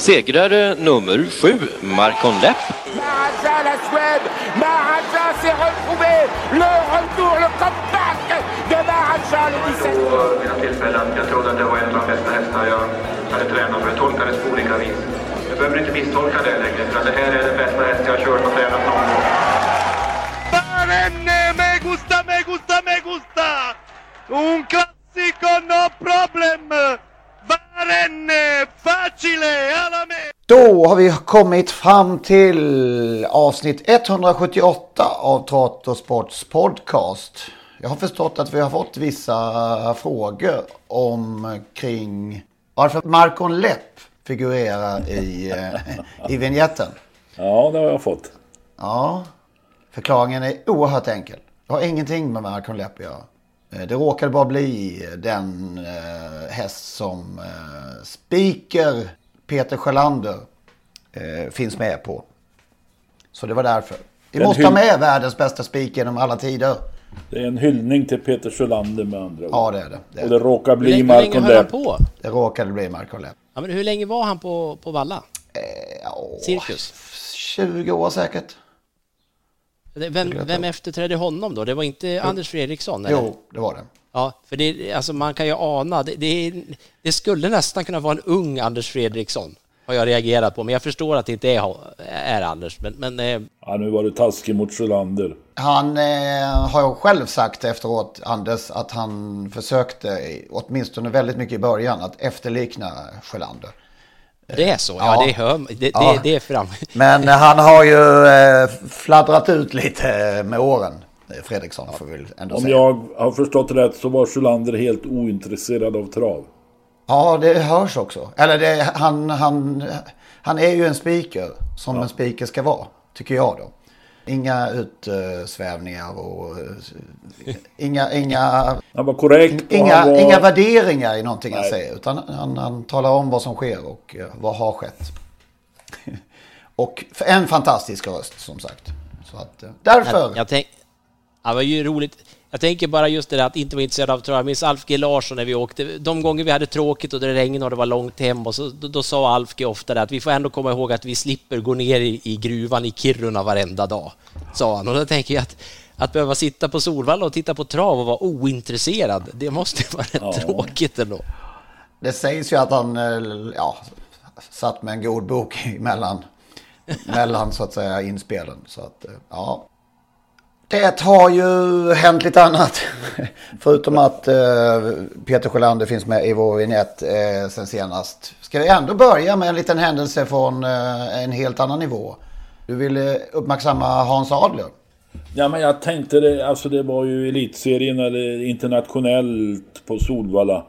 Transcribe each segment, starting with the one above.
Segrare nummer sju, Marcon Lepp. Maharaja, la Suède, Maharaja s'est retrouvé, le retour, le comeback de Maharaja le 17 vid något tillfälle att jag trodde att det var en av de bästa hästar jag hade tränat för. Det tolkades på olika vis. Jag behöver inte misstolka det längre, för det här är den bästa häst jag har kört och tränat någon gång. Barenne, me gusta, me gusta, me gusta! Un classico, no problem! Barenne, facile, alla me! Då har vi kommit fram till avsnitt 178 av Trato Sports podcast. Jag har förstått att vi har fått vissa frågor om kring varför Marcon Lepp figurerar i, eh, i vignetten. Ja, det har jag fått. Ja, förklaringen är oerhört enkel. Det har ingenting med Marcon Lepp att göra. Eh, Det råkade bara bli den eh, häst som eh, speaker Peter Sjölander eh, finns med på. Så det var därför. Vi Den måste ha med världens bästa speaker genom alla tider. Det är en hyllning till Peter Sjölander med andra ord. Ja, det är det. det, är Och det råkar bli länge, hur länge Marcon höll han Lepp. på? det råkade bli Lepp. Ja, men hur länge var han på, på Valla? Ja, Cirkus? 20 år säkert. Vem, vem efterträdde honom då? Det var inte Anders Fredriksson? Eller? Jo, det var det. Ja, för det, alltså man kan ju ana, det, det, det skulle nästan kunna vara en ung Anders Fredriksson, har jag reagerat på, men jag förstår att det inte är, är Anders. Men, men eh, Ja, nu var du taskig mot Sjölander. Han eh, har ju själv sagt efteråt, Anders, att han försökte, åtminstone väldigt mycket i början, att efterlikna Sjölander. Det är så, ja, Ja. det, hör, det, Ja. det, det är fram. Men eh, han har ju eh, fladdrat ut lite med åren. eh, Fredriksson får vi ändå Om säga. jag har förstått rätt så var Sjölander helt ointresserad av trav. Ja, det hörs också. Eller det, han, han, han är ju en speaker som en speaker ska vara, tycker jag då. Inga utsvävningar och eh, inga, inga, Han var korrekt och inga, han var... inga värderingar i någonting han Nej. säger. Utan han, han talar om vad som sker och eh, vad har skett. Och en fantastisk röst som sagt. Så att, eh, därför. Jag, jag tänk, ja, det var ju roligt. Jag tänker bara just det där att inte vara intresserad av trav. Jag minns Alf G Larsson när vi åkte. De gånger vi hade tråkigt och det regnade och det var långt hem och så, då, då sa Alf G ofta det att vi får ändå komma ihåg att vi slipper gå ner i, i gruvan i Kiruna varenda dag, sa han. Och då tänker jag att att behöva sitta på Solvalla och titta på trav och vara ointresserad, det måste vara rätt tråkigt ändå. Det sägs ju att han eh, ja, satt med en god bok mellan, mellan så att säga inspelen. Så att, eh, ja. Det har ju hänt lite annat. Förutom att eh, Peter Sjölander finns med i vår vignett eh, sen senast. Ska vi ändå börja med en liten händelse från eh, en helt annan nivå. Du ville eh, uppmärksamma Hans Adler. Ja men jag tänkte det, alltså det var ju elitserien eller internationellt på Solvalla.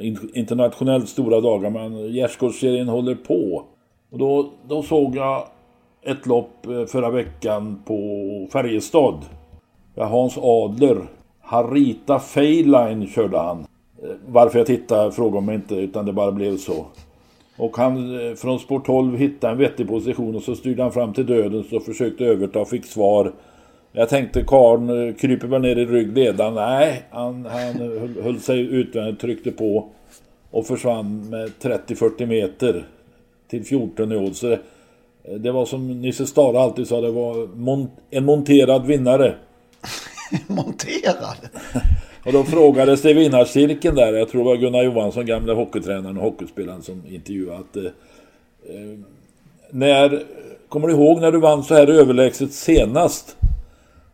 In, internationellt stora dagar men gärdsgårdsserien håller på. Och då, då såg jag ett lopp eh, förra veckan på Färjestad. Där Hans Adler, Harita Feyline körde han. Eh, varför jag tittade frågar mig inte utan det bara blev så. Och han eh, från spår 12 hittade en vettig position och så styrde han fram till döden och försökte överta och fick svar. Jag tänkte karln kryper väl ner i ryggledaren. Nej, han, han höll, höll sig utvändigt, tryckte på och försvann med 30-40 meter till 14 i år. Det, var som Nisse Stara alltid sa, det var mon- en monterad vinnare. Monterad? Och då frågades det i vinnarcirkeln där, jag tror det var Gunnar Johansson, gamla hockeytränaren och hockeyspelaren som intervjuade att eh, eh, när kommer du ihåg när du vann så här överlägset senast?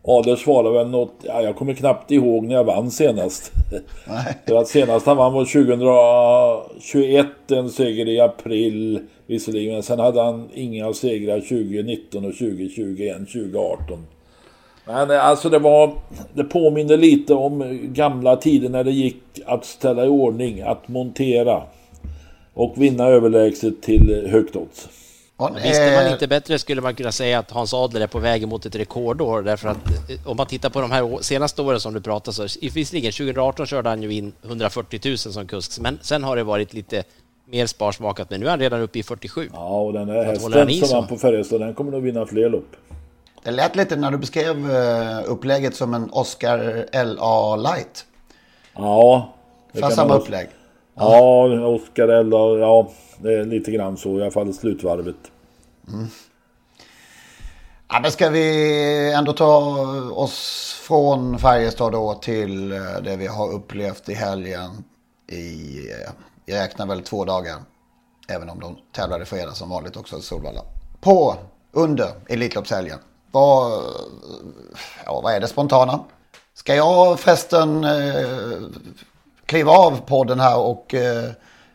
Adler svarade väl något, ja, jag kommer knappt ihåg när jag vann senast. Nej. För att senast han vann var 2021, en seger i april visserligen. Men sen hade han inga segrar 2019 och 2021, 2018. Men eh, alltså det var, det påminner lite om gamla tider när det gick att ställa i ordning, att montera och vinna överlägset till högt odds. Visste man inte bättre skulle man kunna säga att Hans Adler är på väg mot ett rekordår därför att eh, om man tittar på de här senaste åren som du pratar så visserligen 2018 körde han ju in 140 000 som kusk men sen har det varit lite mer sparsmakat men nu är han redan uppe i 47. Ja och den där hästen som vann på Färjestad den kommer nog vinna fler lopp. Det lät lite när du beskrev eh, upplägget som en Oscar LA Light. Ja. Det Fast samma upplägg. Ja, ja Oscar ja det är lite grann så i alla fall slutvarvet. Mm. Ja, men ska vi ändå ta oss från Färjestad då till eh, det vi har upplevt i helgen. I, eh, jag räknar väl två dagar. Även om de tävlade fredag som vanligt också i Solvalla. På, under Elitloppshelgen. Vad, ja, vad är det spontana? Ska jag förresten eh, kliva av podden här och eh,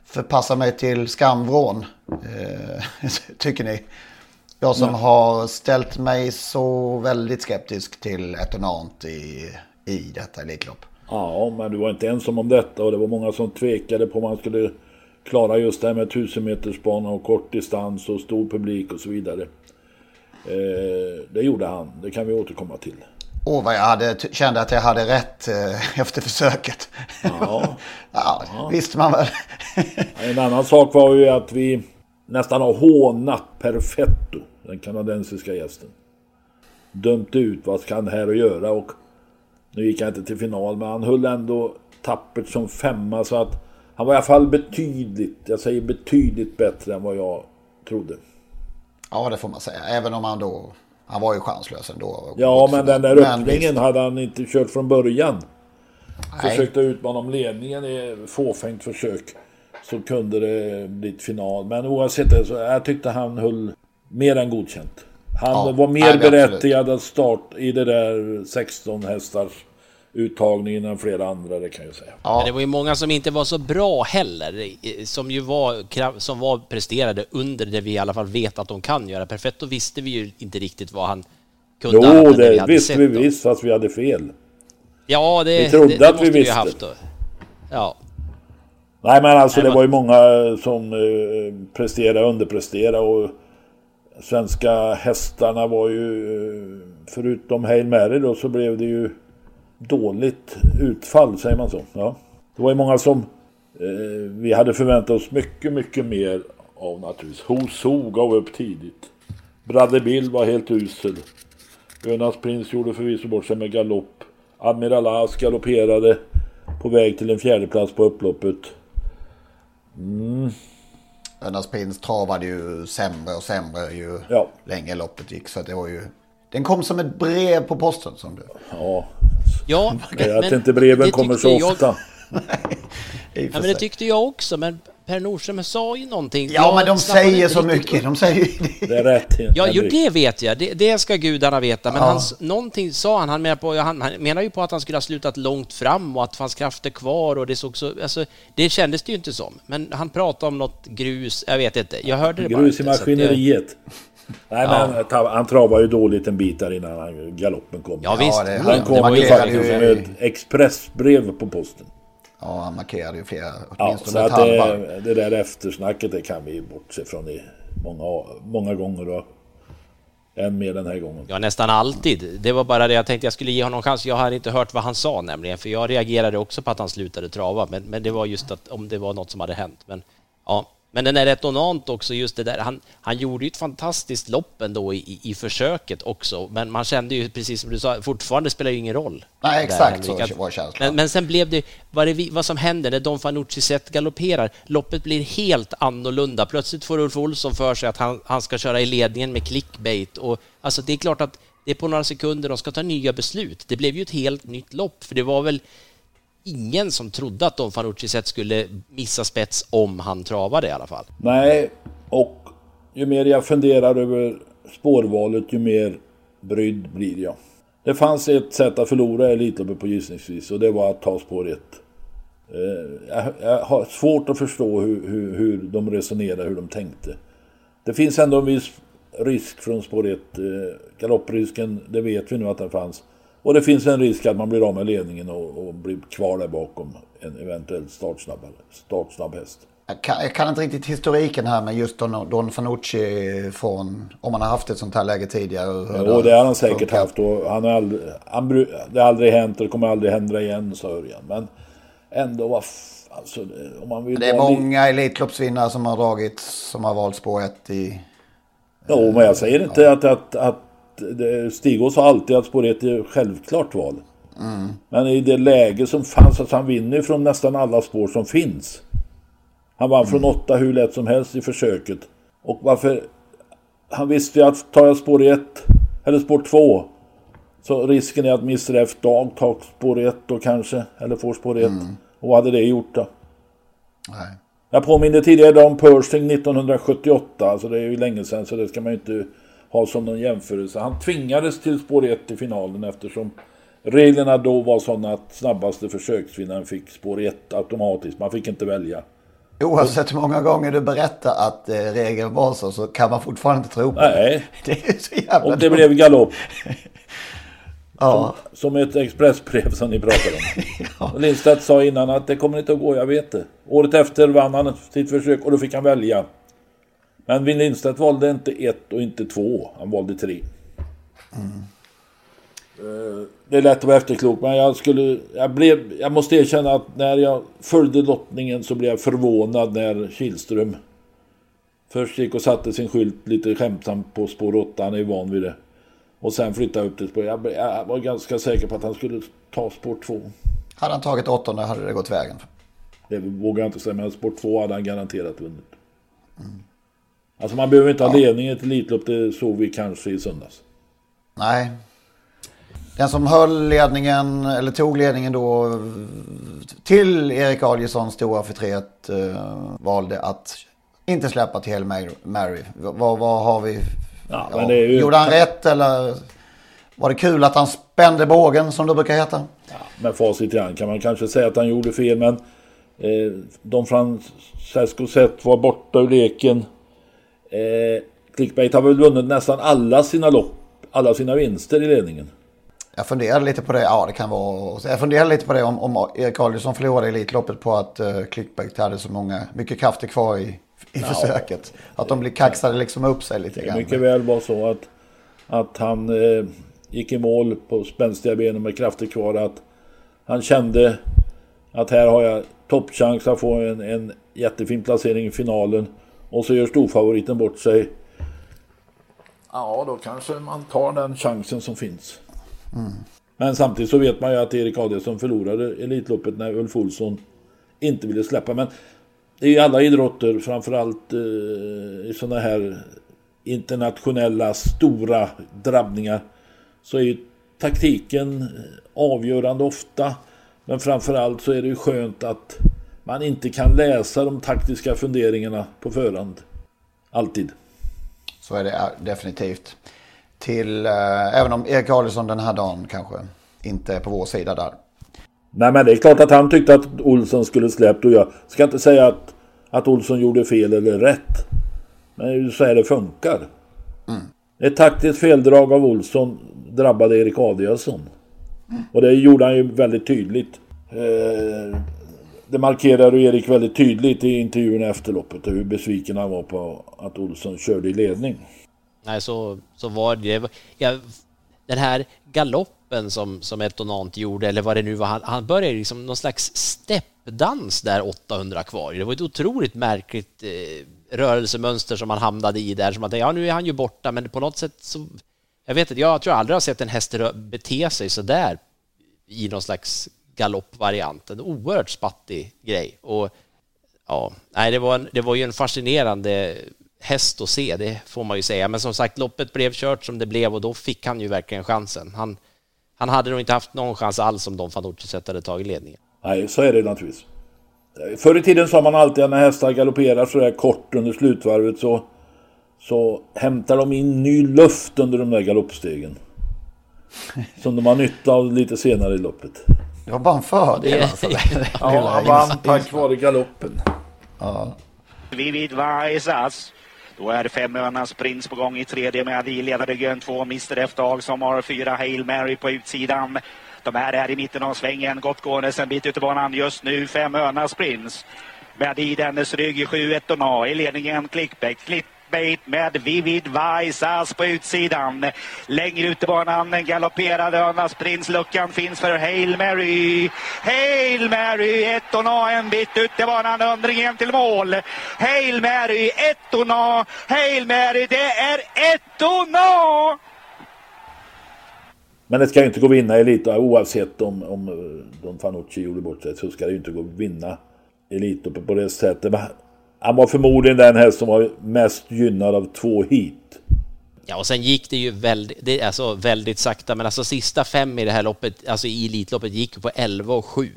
förpassa mig till skamvrån? Eh, tycker ni? Jag som ja. har ställt mig så väldigt skeptisk till Etonant i, i detta Elitlopp. Ja, men du var inte ensam om detta och det var många som tvekade på om man skulle klara just det här med 1000 metersbana och kort distans och stor publik och så vidare. Eh, det gjorde han, det kan vi återkomma till. Åh, oh, vad jag hade, kände att jag hade rätt eh, efter försöket. Ja, ja, ja. visste man väl. en annan sak var ju att vi nästan har hånat Perfetto, den kanadensiska gästen. Dömt ut vad ska han här att göra och nu gick han inte till final men han höll ändå tappert som femma så att han var i alla fall betydligt, jag säger betydligt bättre än vad jag trodde. Ja, det får man säga. Även om han då... Han var ju chanslös ändå. Ja, men den där öppningen hade han inte kört från början. Nej. Försökte utmana om ledningen i fåfängt försök. Så kunde det bli final. Men oavsett det så jag tyckte han höll mer än godkänt. Han ja, var mer berättigad att starta i det där 16 hästars uttagningen än flera andra, det kan jag säga. Ja. Men det var ju många som inte var så bra heller, som ju var, som var presterade under det vi i alla fall vet att de kan göra. Perfetto visste vi ju inte riktigt vad han kunde. Jo, det vi visste vi visst, fast vi hade fel. Ja, det, vi trodde det, det att vi visste. Haft då. Ja. Nej, men alltså Nej, det var ju många som eh, presterade och underpresterade och svenska hästarna var ju, eh, förutom Hail Mary då, så blev det ju dåligt utfall, säger man så? Ja. Det var ju många som eh, vi hade förväntat oss mycket, mycket mer av naturligtvis. Hoso gav upp tidigt. Bradley Bill var helt usel. Önas Prins gjorde förvisso bort sig med galopp. Admiral As galopperade på väg till en fjärdeplats på upploppet. Mm. Önas Prins travade ju sämre och sämre ju ja. längre loppet gick. Så det var ju... Den kom som ett brev på posten som du. Ja, Ja, men, att inte breven kommer så jag... ofta. ja, men det tyckte jag också, men Per Nordström sa ju någonting. Ja, jag men de säger så mycket. De säger det. är rätt. Ja, jo, det vet jag. Det, det ska gudarna veta. Men ja. han, någonting sa han. Han menar, på, han, han menar ju på att han skulle ha slutat långt fram och att det fanns krafter kvar och det såg så... Alltså, det kändes det ju inte som. Men han pratade om något grus. Jag vet inte. Jag hörde det grus bara. Grus i maskineriet. Nej, ja. men han travade ju dåligt en bit där innan galoppen kom. Ja, visst. Ja, det, han kom ju faktiskt ju... med ett expressbrev på posten. Ja, han markerade ju flera, åtminstone ja, så ett att det, det där eftersnacket det kan vi bortse från i många, många gånger. Och än mer den här gången. Ja, nästan alltid. Det var bara det jag tänkte jag skulle ge honom chans. Jag har inte hört vad han sa nämligen, för jag reagerade också på att han slutade trava, men, men det var just att om det var något som hade hänt. Men ja, men den är rätt onant också, just det där. Han, han gjorde ju ett fantastiskt lopp ändå i, i försöket också, men man kände ju precis som du sa, fortfarande spelar ju ingen roll. Nej, exakt där, så var känslan. Men, men sen blev det, vad, det, vad som händer när Don Fanucci sett galopperar, loppet blir helt annorlunda. Plötsligt får Ulf Olsson för sig att han, han ska köra i ledningen med clickbait och alltså det är klart att det är på några sekunder de ska ta nya beslut. Det blev ju ett helt nytt lopp, för det var väl ingen som trodde att Don Fanucci sett skulle missa spets om han travade i alla fall. Nej, och ju mer jag funderar över spårvalet ju mer brydd blir jag. Det fanns ett sätt att förlora Elitloppet på gissningsvis och det var att ta spår 1. Eh, jag, har svårt att förstå hur, hur, hur de resonerade, hur de tänkte. Det finns ändå en viss risk från spår 1. Eh, Galopprisken, det vet vi nu att den fanns. Och det finns en risk att man blir av med ledningen och, och blir kvar där bakom en eventuell startsnabb, startsnabb häst. Jag kan, jag kan, inte riktigt historiken här med just Don, Don Fanucci från, om man har haft ett sånt här läge tidigare. Jo, det har han säkert funkar. haft och han har aldrig, han, det har aldrig hänt och det kommer aldrig hända igen, sa Örjan. Men ändå, vad alltså, om man vill Det är många Elitloppsvinnare som har dragit, som har valt spår 1 i... Jo, men jag säger inte ja. att, att, att Stigås har alltid att spår 1 är självklart val. Mm. Men i det läge som fanns, att han vinner från nästan alla spår som finns. Han vann från mm. åtta hur lätt som helst i försöket. Och varför... Han visste ju att tar jag spår 1 eller spår 2 så risken är att Mr F Dag tar spår 1 då kanske. Eller får spår 1. Mm. Och vad hade det gjort då? Nej. Jag påminner tidigare om Pershing 1978. Alltså det är ju länge sedan så det ska man ju inte ha som någon jämförelse. Han tvingades till spår 1 i finalen eftersom reglerna då var sådana att snabbaste försöksvinnaren fick spår 1 automatiskt. Man fick inte välja. Oavsett hur många gånger du berättar att eh, regeln var så, så kan man fortfarande inte tro på Nej. det. Det är så jävla Och det dumt. blev galopp. ja. Som, som, ett expressbrev som ni pratade om. ja. Lindstedt sa innan att det kommer inte att gå, jag vet det. Året efter vann han sitt försök och då fick han välja. Men Vin Lindstedt valde inte ett och inte två, han valde tre. Mm. Det är lätt att vara efterklok, men jag, skulle, jag, blev, jag måste erkänna att när jag följde lottningen så blev jag förvånad när Kihlström först gick och satte sin skylt lite skämtsamt på spår 8, han är van vid det. Och sen flyttade upp till spår. Jag, jag var ganska säker på att han skulle ta spår 2. Hade han tagit 8 hade det gått vägen. Det vågar jag inte säga, men spår 2 hade han garanterat vunnit. Mm. Alltså man behöver inte ha ledning i ett Elitlopp, det såg vi kanske i söndags. Nej, den som höll ledningen, eller tog ledningen då till Erik Adielssons stora förtret eh, valde att inte släppa till Hail Mary. Vad, vad har vi? Ja, ja, ju... Gjorde han rätt eller var det kul att han spände bågen som det brukar heta? Ja, med facit i hand kan man kanske säga att han gjorde fel men eh, Don Francesco Zet var borta ur leken. Eh, Clickbait har väl vunnit nästan alla sina lopp, alla sina vinster i ledningen. Jag funderade lite på det, ja det kan vara, jag funderade lite på det om, om Erik Adielsson förlorade Elitloppet på att uh, Clickbait hade så många, mycket krafter kvar i, i ja. försöket. Att de blir kaxade liksom upp sig lite grann. Det mycket väl var så att, att han eh, gick i mål på spänstiga ben med krafter kvar. Att han kände att här har jag toppchans att få en, en jättefin placering i finalen. Och så gör storfavoriten bort sig. Ja, då kanske man tar den chansen som finns. Mm. Men samtidigt så vet man ju att Erik Adielsson förlorade Elitloppet när Ulf Olsson inte ville släppa. Men ju alla idrotter, framförallt eh, i sådana här internationella stora drabbningar, så är ju taktiken avgörande ofta. Men framförallt så är det ju skönt att man inte kan läsa de taktiska funderingarna på förhand. Alltid. Så är det definitivt till, eh, även om Erik Adielsson den här dagen kanske inte är på vår sida där. Nej men det är klart att han tyckte att Olsson skulle släppt och jag ska inte säga att, att Olsson gjorde fel eller rätt. Men det är ju så här det funkar. Mm. Ett taktiskt feldrag av Olsson drabbade Erik Adielsson. Mm. Och det gjorde han ju väldigt tydligt. Eh, det markerade Erik väldigt tydligt i intervjun efter loppet hur besviken han var på att Olsson körde i ledning. Nej, så, så var det. Ja, den här galoppen som, som Etonant gjorde, eller vad det nu var, han, han började liksom någon slags steppdans där 800 kvar. Det var ett otroligt märkligt eh, rörelsemönster som han hamnade i där, som att ja, nu är han ju borta, men på något sätt så... Jag vet inte, jag tror jag aldrig har sett en häst bete sig så där i någon slags galoppvarianten. Oerhört spattig grej. Och ja, nej, det var, en, det var ju en fascinerande häst att se, det får man ju säga. Men som sagt, loppet blev kört som det blev och då fick han ju verkligen chansen. Han, han hade nog inte haft någon chans alls om Don Fanucci hade tagit ledningen. Nej, så är det naturligtvis. Förr i tiden sa man alltid att när hästar galopperar så där kort under slutvarvet så, så hämtar de in ny luft under de där galoppstegen. Som de har nytta av lite senare i loppet. Det var bara en fördel alltså. Ja, han vann tack vare galoppen. Ja. Vivid Vaisas. Då är Femöarnas prins på gång i tredje med i ledarryggen två Mr F-Dag som har fyra Hail Mary på utsidan. De här är i mitten av svängen, gott gående en bit ut i banan just nu, Femöarnas prins. Med i dennes rygg 7 1 A i ledningen Clickback. Clickbait med Vivid Vaisas på utsidan. Längre ut i banan galopperade Önas prins. Luckan finns för Hail Mary. Hail Mary ettorna en bit ut i banan. Undringen till mål. Hail Mary ettorna. Hail Mary det är ettorna! Men det ska ju inte gå att vinna Elito oavsett om, om eh, Don Fanucci gjorde bort sig så ska det ju inte gå att vinna Elito på det sättet. Han var förmodligen den häst som var mest gynnad av två hit. Ja, och sen gick det ju väldigt, det, alltså väldigt sakta, men alltså sista fem i det här loppet, alltså i Elitloppet, gick på 11 och 7.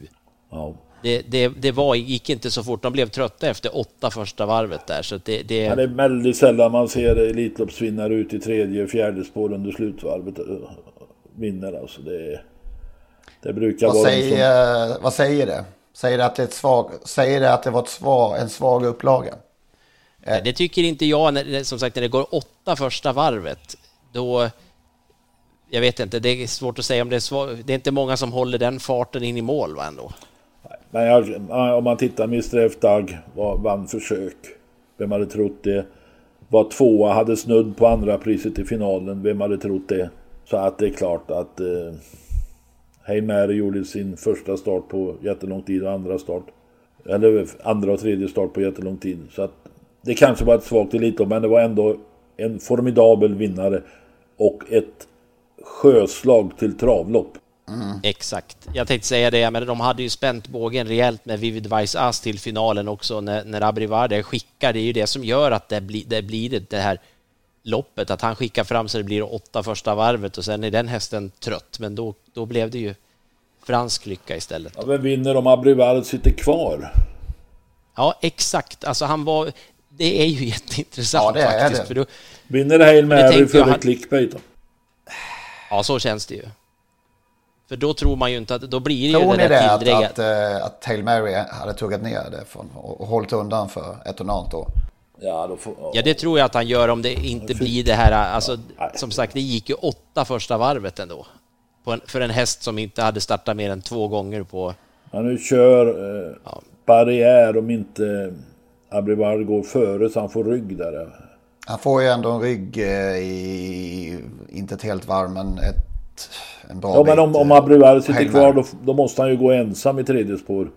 Ja. Det, det, det var, gick inte så fort. De blev trötta efter åtta första varvet där, så det... det... Ja, det är väldigt sällan man ser Elitloppsvinnare ut i tredje och fjärde spår under slutvarvet eh, vinner alltså. Det, det brukar Vad vara... säger, som- vad säger det? Säger det att det, är ett svag, säger det att det var ett svag, en svag upplaga? Nej, Det tycker inte jag, när, som sagt, när det går åtta första varvet, då... Jag vet inte, det är svårt att säga om det är svag, Det är inte många som håller den farten in i mål va, ändå. Men jag, om man tittar, Mr F Dag vann försök. Vem hade trott det? Var tvåa, hade snudd på andra priset i finalen. Vem hade trott det? Så att det är klart att eh, Heimäri Mary gjorde sin första start på jättelång tid och andra start. Eller andra och tredje start på jättelång tid. Så att det kanske var ett svagt elitlopp men det var ändå en formidabel vinnare. Och ett sjöslag till travlopp. Mm. Exakt. Jag tänkte säga det, men de hade ju spänt bågen rejält med Vivid Vice As till finalen också när, när Abrivarde skickar. Det är ju det som gör att det, blir det blir det här loppet, att han skickar fram så det blir åtta första varvet och sen är den hästen trött. Men då, då blev det ju fransk lycka istället. Ja, vem vinner om Abrivard sitter kvar? Ja, exakt. Alltså han var... Det är ju jätteintressant Ja, det är faktiskt. det. För då, Vinner Hail Det Mary före han- clickbait då? ja, så känns det ju. För då tror man ju inte att... Då blir det ju Tror det ni där det att, att, eh, att Hail Mary hade tuggat ner det från, och, och hållit undan för ett och annat då? Ja, då får, Ja, det tror jag att han gör om det inte blir det här. Alltså, som sagt, det gick ju åtta första varvet ändå. På en, för en häst som inte hade startat mer än två gånger på... Ja, nu kör eh, barriär om inte Abrivard går före så han får rygg där. Han får ju ändå en rygg eh, i, inte ett helt varv, men ett, en bra Ja, men bit, om, om eh, Abrivard sitter Hail kvar då, då måste han ju gå ensam i tredje spår.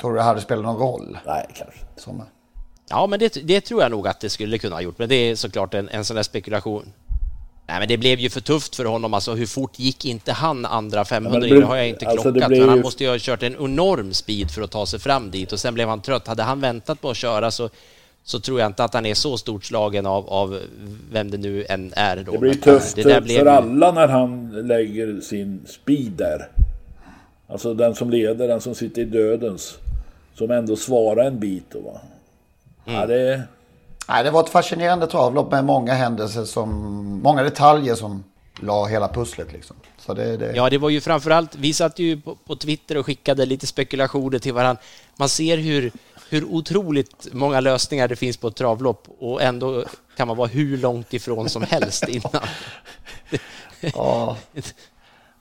Tror du det hade spelat någon roll? Nej, kanske Som, Ja, men det, det tror jag nog att det skulle kunna ha gjort. Men det är såklart en, en sån där spekulation. Nej, men det blev ju för tufft för honom. Alltså, hur fort gick inte han andra 500? det det, blev- har jag inte alltså, det klockat. blev men han ju- måste ju ha kört en enorm speed för att ta sig fram dit och sen blev han trött. Hade han väntat på att köra så, så tror jag inte att han är så stort slagen av, av vem det nu än är. Då. Det blir Men tufft det där för, blev för alla när han lägger sin speed där. Alltså den som leder, den som sitter i dödens. Som ändå svarar en bit då va. Mm. Ja, det... nej, det var ett fascinerande travlopp med många händelser som, många detaljer som la hela pusslet liksom. Så det, det, Ja, det var ju framförallt, vi satt ju på, på Twitter och skickade lite spekulationer till varandra. Man ser hur, hur otroligt många lösningar det finns på ett travlopp och ändå kan man vara hur långt ifrån som helst innan. ja.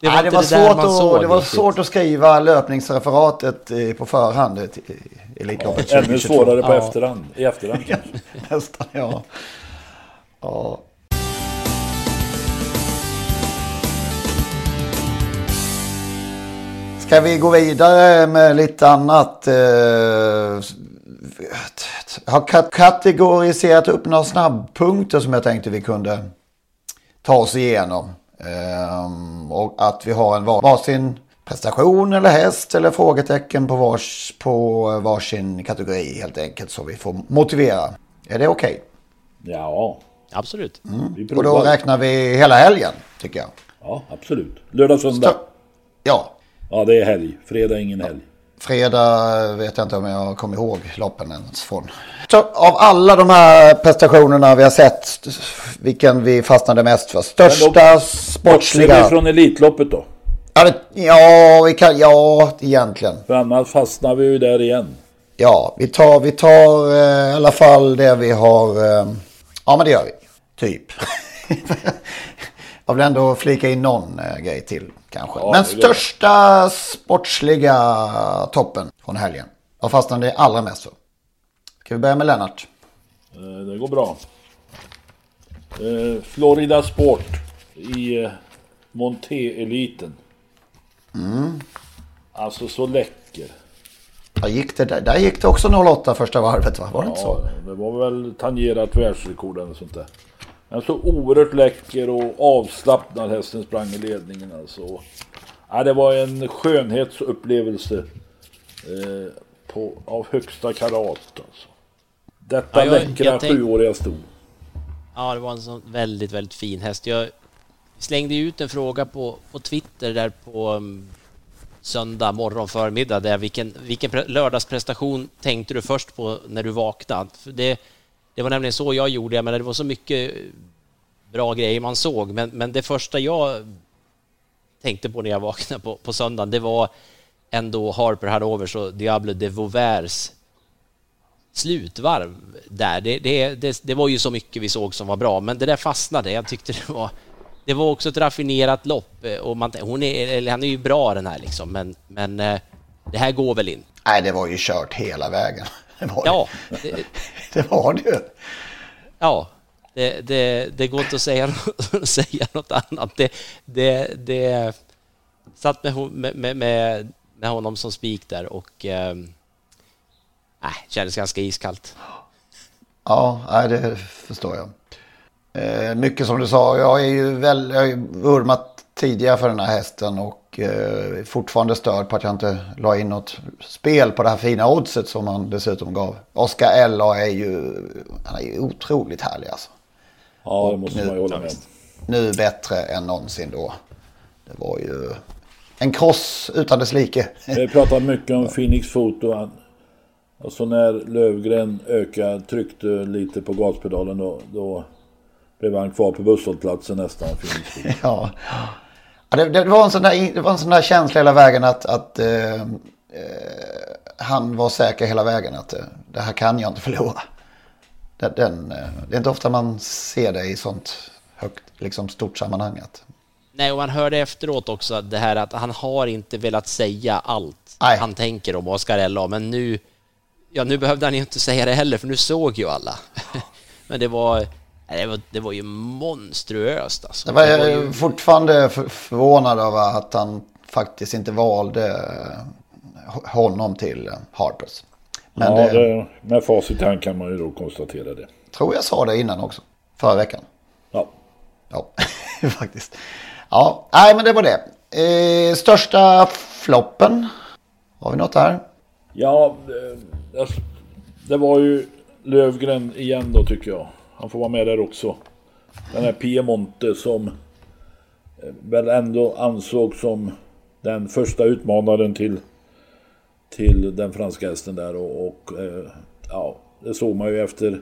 Det var Nej, det var, det svårt, att, det var riktigt. svårt att skriva löpningsreferatet eh, på förhand i i Elitloppet Ännu 2022. svårare på Ja. efterhand, i efterhand. Nästan, ja. ja. Ska vi gå vidare med lite annat? eh, Jag har kat- kategoriserat upp några snabbpunkter som jag tänkte vi kunde ta oss igenom. Ehm, Och att vi har en var- varsin prestation eller häst eller frågetecken på, vars, på varsin kategori helt enkelt. Så vi får motivera. Är det okej? Ja, Absolut. vi Och då räknar vi hela helgen tycker jag. Ja, absolut. Lördag, söndag. Ja, Ja, det är helg. Fredag är ingen helg. Fredag vet jag inte om jag kommer ihåg loppen ens från. Så av alla de här prestationerna vi har sett, vilken vi fastnade mest för? Största sportsliga... Bortser från Elitloppet då? Ja, det, ja, vi kan, ja, egentligen. För annars fastnar vi ju där igen. Ja, vi tar, vi tar eh, i alla fall det vi har... Eh, ja, men det gör vi. Typ. jag vill ändå flika in någon eh, grej till kanske. Ja, men det största sportsliga toppen från helgen. Vad fastnade det allra mest för? Ska vi börja med Lennart? Eh, Det går bra. Eh, Florida Sport i eh, Monté-eliten. Mm. Alltså så läcker. Där gick det, där, där gick det också 08 första varvet va? Var det inte så? det var väl tangerat världsrekord eller sånt där. Men så oerhört läcker och avslappnad hästen sprang i ledningen alltså. Ja, det var en skönhetsupplevelse eh, på, av högsta karat alltså. Detta Ja, jag- läckra jag tänk- sjuåriga sto. Ja, det var en sån väldigt, väldigt fin häst. Jag slängde ut en fråga på, på Twitter där på um, söndag morgon förmiddag där vilken, vilken pre- lördagsprestation tänkte du först på när du vaknade? För det, det var nämligen så jag gjorde. Jag menar, det var så mycket bra grejer man såg, men, men det första jag tänkte på när jag vaknade på, på söndagen, det var ändå Harper Hadovers och Diablo de Vauvers slutvarv där. Det, det, det, det var ju så mycket vi såg som var bra, men det där fastnade. Jag tyckte det var... Det var också ett raffinerat lopp eh, och man, hon är, eller han är ju bra den här liksom, men, men eh, det här går väl in. Nej, det var ju kört hela vägen. Det var Ja, det. det, det var det ju. ja. Det, det, det går inte att säga, säga något annat. Det, det, det satt med, med, med, med, honom som spik där och eh, nej, kändes ganska iskallt. Ja, det förstår jag. Eh, mycket som du sa, jag är ju väl, jag har vurmat tidigare för den här hästen och eh, fortfarande störd på att jag inte la in något spel på det här fina oddset som han dessutom gav. Oscar Ella är ju, han är ju otroligt härlig alltså. Ja, det måste nu- man ju hålla med. Nu bättre än någonsin då. Det var ju en kross utan dess like. Vi pratar mycket om Phoenix Foto. Alltså när Lövgren ökade, tryckte lite på gaspedalen då, då blev han kvar på busshållplatsen nästan. Ja, ja det, det, var en sån där, det var en sån där känsla hela vägen att, att eh, eh, han var säker hela vägen att eh, det här kan jag inte förlora. Den, den, eh, det är inte ofta man ser det i sånt högt, liksom stort sammanhang. Att, Nej, och man hörde efteråt också det här att han har inte velat säga allt han tänker om Oscar Ella, men nu, ja, nu behövde han ju inte säga det heller, för nu såg ju alla. men det var, nej, det var, det var ju monstruöst alltså. det var, Det var jag ju- fortfarande för, förvånad över att han faktiskt inte valde eh, honom till eh, Harpers. Men ja, det, det, med facit i hand kan man ju då konstatera det. tror jag sa det innan också. Förra veckan. Ja. Ja, faktiskt. Ja, nej men det var det. Eh, största floppen. Har vi något där? Ja, det, alltså, det var ju Lövgren igen då tycker jag. Han får vara med där också. Den här Piemonte som eh, väl ändå ansågs som den första utmanaren till, till den franska hästen där och, och eh, ja, det såg man ju efter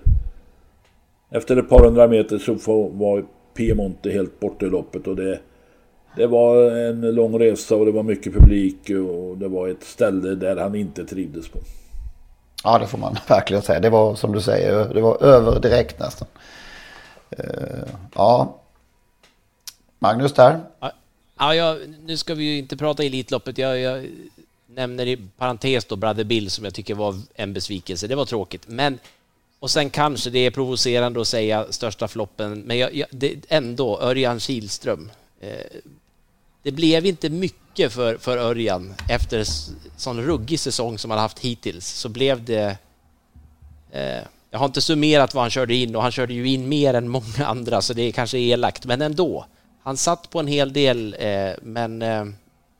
efter ett par hundra meter så var Piemonte helt borta i loppet och det det var en lång resa och det var mycket publik och det var ett ställe där han inte trivdes på. Ja, det får man verkligen säga. Det var som du säger, det var över direkt nästan. Eh, ja. Magnus där. Ja, jag, nu ska vi ju inte prata Elitloppet. Jag, jag nämner i parentes då Brother Bill som jag tycker var en besvikelse. Det var tråkigt. Men, och sen kanske det är provocerande att säga största floppen, men jag, jag, det, ändå Örjan Kihlström. Eh, det blev inte mycket för, för Örjan efter sån ruggig säsong som han haft hittills. Så blev det... Eh, jag har inte summerat vad han körde in och han körde ju in mer än många andra så det är kanske elakt, men ändå. Han satt på en hel del, eh, men eh,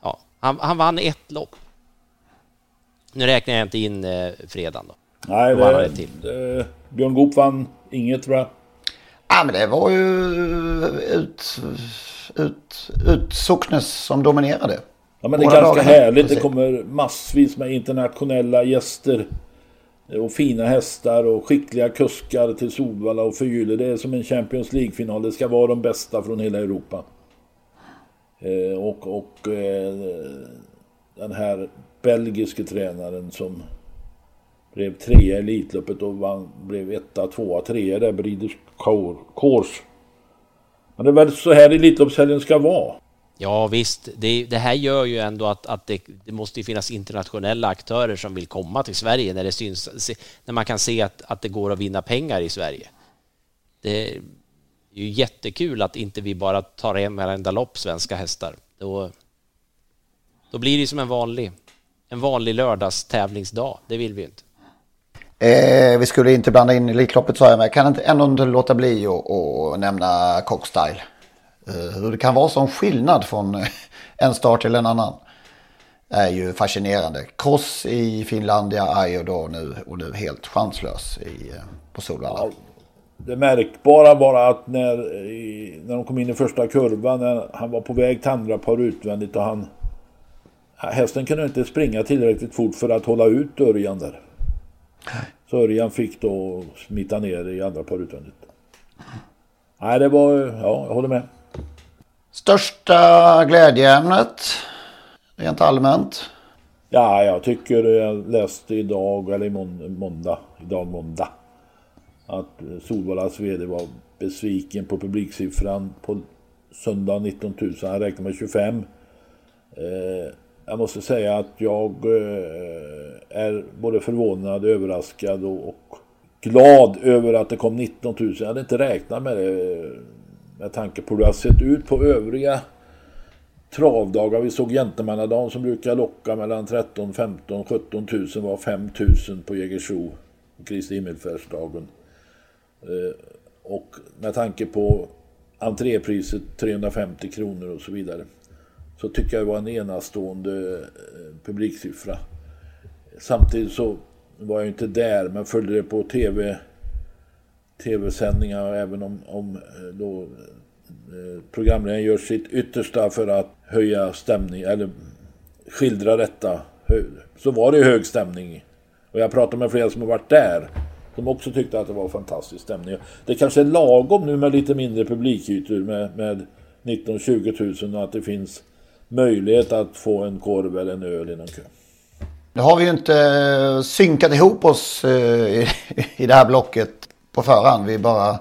ja, han, han vann ett lopp. Nu räknar jag inte in eh, fredagen då. Nej, Då det, ett till. det, Björn Goop vann inget tror jag. Ja, men det var ju ut, ut, ut Socknes som dominerade. Ja men det är ganska härligt. Det kommer massvis med internationella gäster. Och fina hästar och skickliga kuskar till Solvalla och Förgylle. Det är som en Champions League-final. Det ska vara de bästa från hela Europa. Eh, och och eh, den här belgiske tränaren som blev trea i Elitloppet och vann, blev etta, tvåa, trea där, Breeders Course. Men det är väl så här Elitloppshelgen ska vara. Ja visst, det, det här gör ju ändå att, att det, det måste ju finnas internationella aktörer som vill komma till Sverige när det syns, när man kan se att, att det går att vinna pengar i Sverige. Det är ju jättekul att inte vi bara tar hem varenda lopp svenska hästar. Då, då blir det som en vanlig, en vanlig lördagstävlingsdag. Det vill vi ju inte. Eh, vi skulle inte blanda in Elitloppet sa jag, men jag kan inte, ändå inte låta bli att att nämna Cockstyle. Eh, Hur det kan vara sån skillnad från eh, en start till en annan. Är ju fascinerande. Cross i Finlandia är ju då nu, och nu helt chanslös i, eh, på Solvalla. Det märkbara bara att när, i- när de kom in i första kurvan, när han var på väg till andra par utvändigt och han... Hästen kunde inte springa tillräckligt fort för att hålla ut Örjan där. Så Örjan fick då smita ner i andra par utvändigt. Nej, det var... Ja, jag håller med. Största glädjeämnet rent allmänt. Ja, jag tycker jag läste idag, eller i måndag, idag måndag, att Solvallas VD var besviken på publiksiffran på söndag 19 000. Han räknade med 25. Eh, jag måste säga att jag eh, är både förvånad, överraskad och, och glad över att det kom 19 000. Jag hade inte räknat med det med tanke på hur det har sett ut på övriga travdagar. Vi såg Gentlemannadagen som brukar locka mellan 13, 15, 17 000 var 5 000 på Jägersro. Kristi himmelfärdsdagen. Eh, och med tanke på entrépriset 350 kronor och så vidare. Så tycker jag det var en enastående eh, publiksiffra. Samtidigt så var jag inte där men följde det på tv tv-sändningar även om, om eh, då eh, programledaren gör sitt yttersta för att höja stämning eller skildra detta så var det hög stämning. Och jag pratade med flera som har varit där som också tyckte att det var fantastisk stämning. Det kanske är lagom nu med lite mindre publikytor med, med 19-20 000 och att det finns möjlighet att få en korv eller en öl i någon kö. Nu har vi ju inte synkat ihop oss eh, i det här blocket på förhand. Vi bara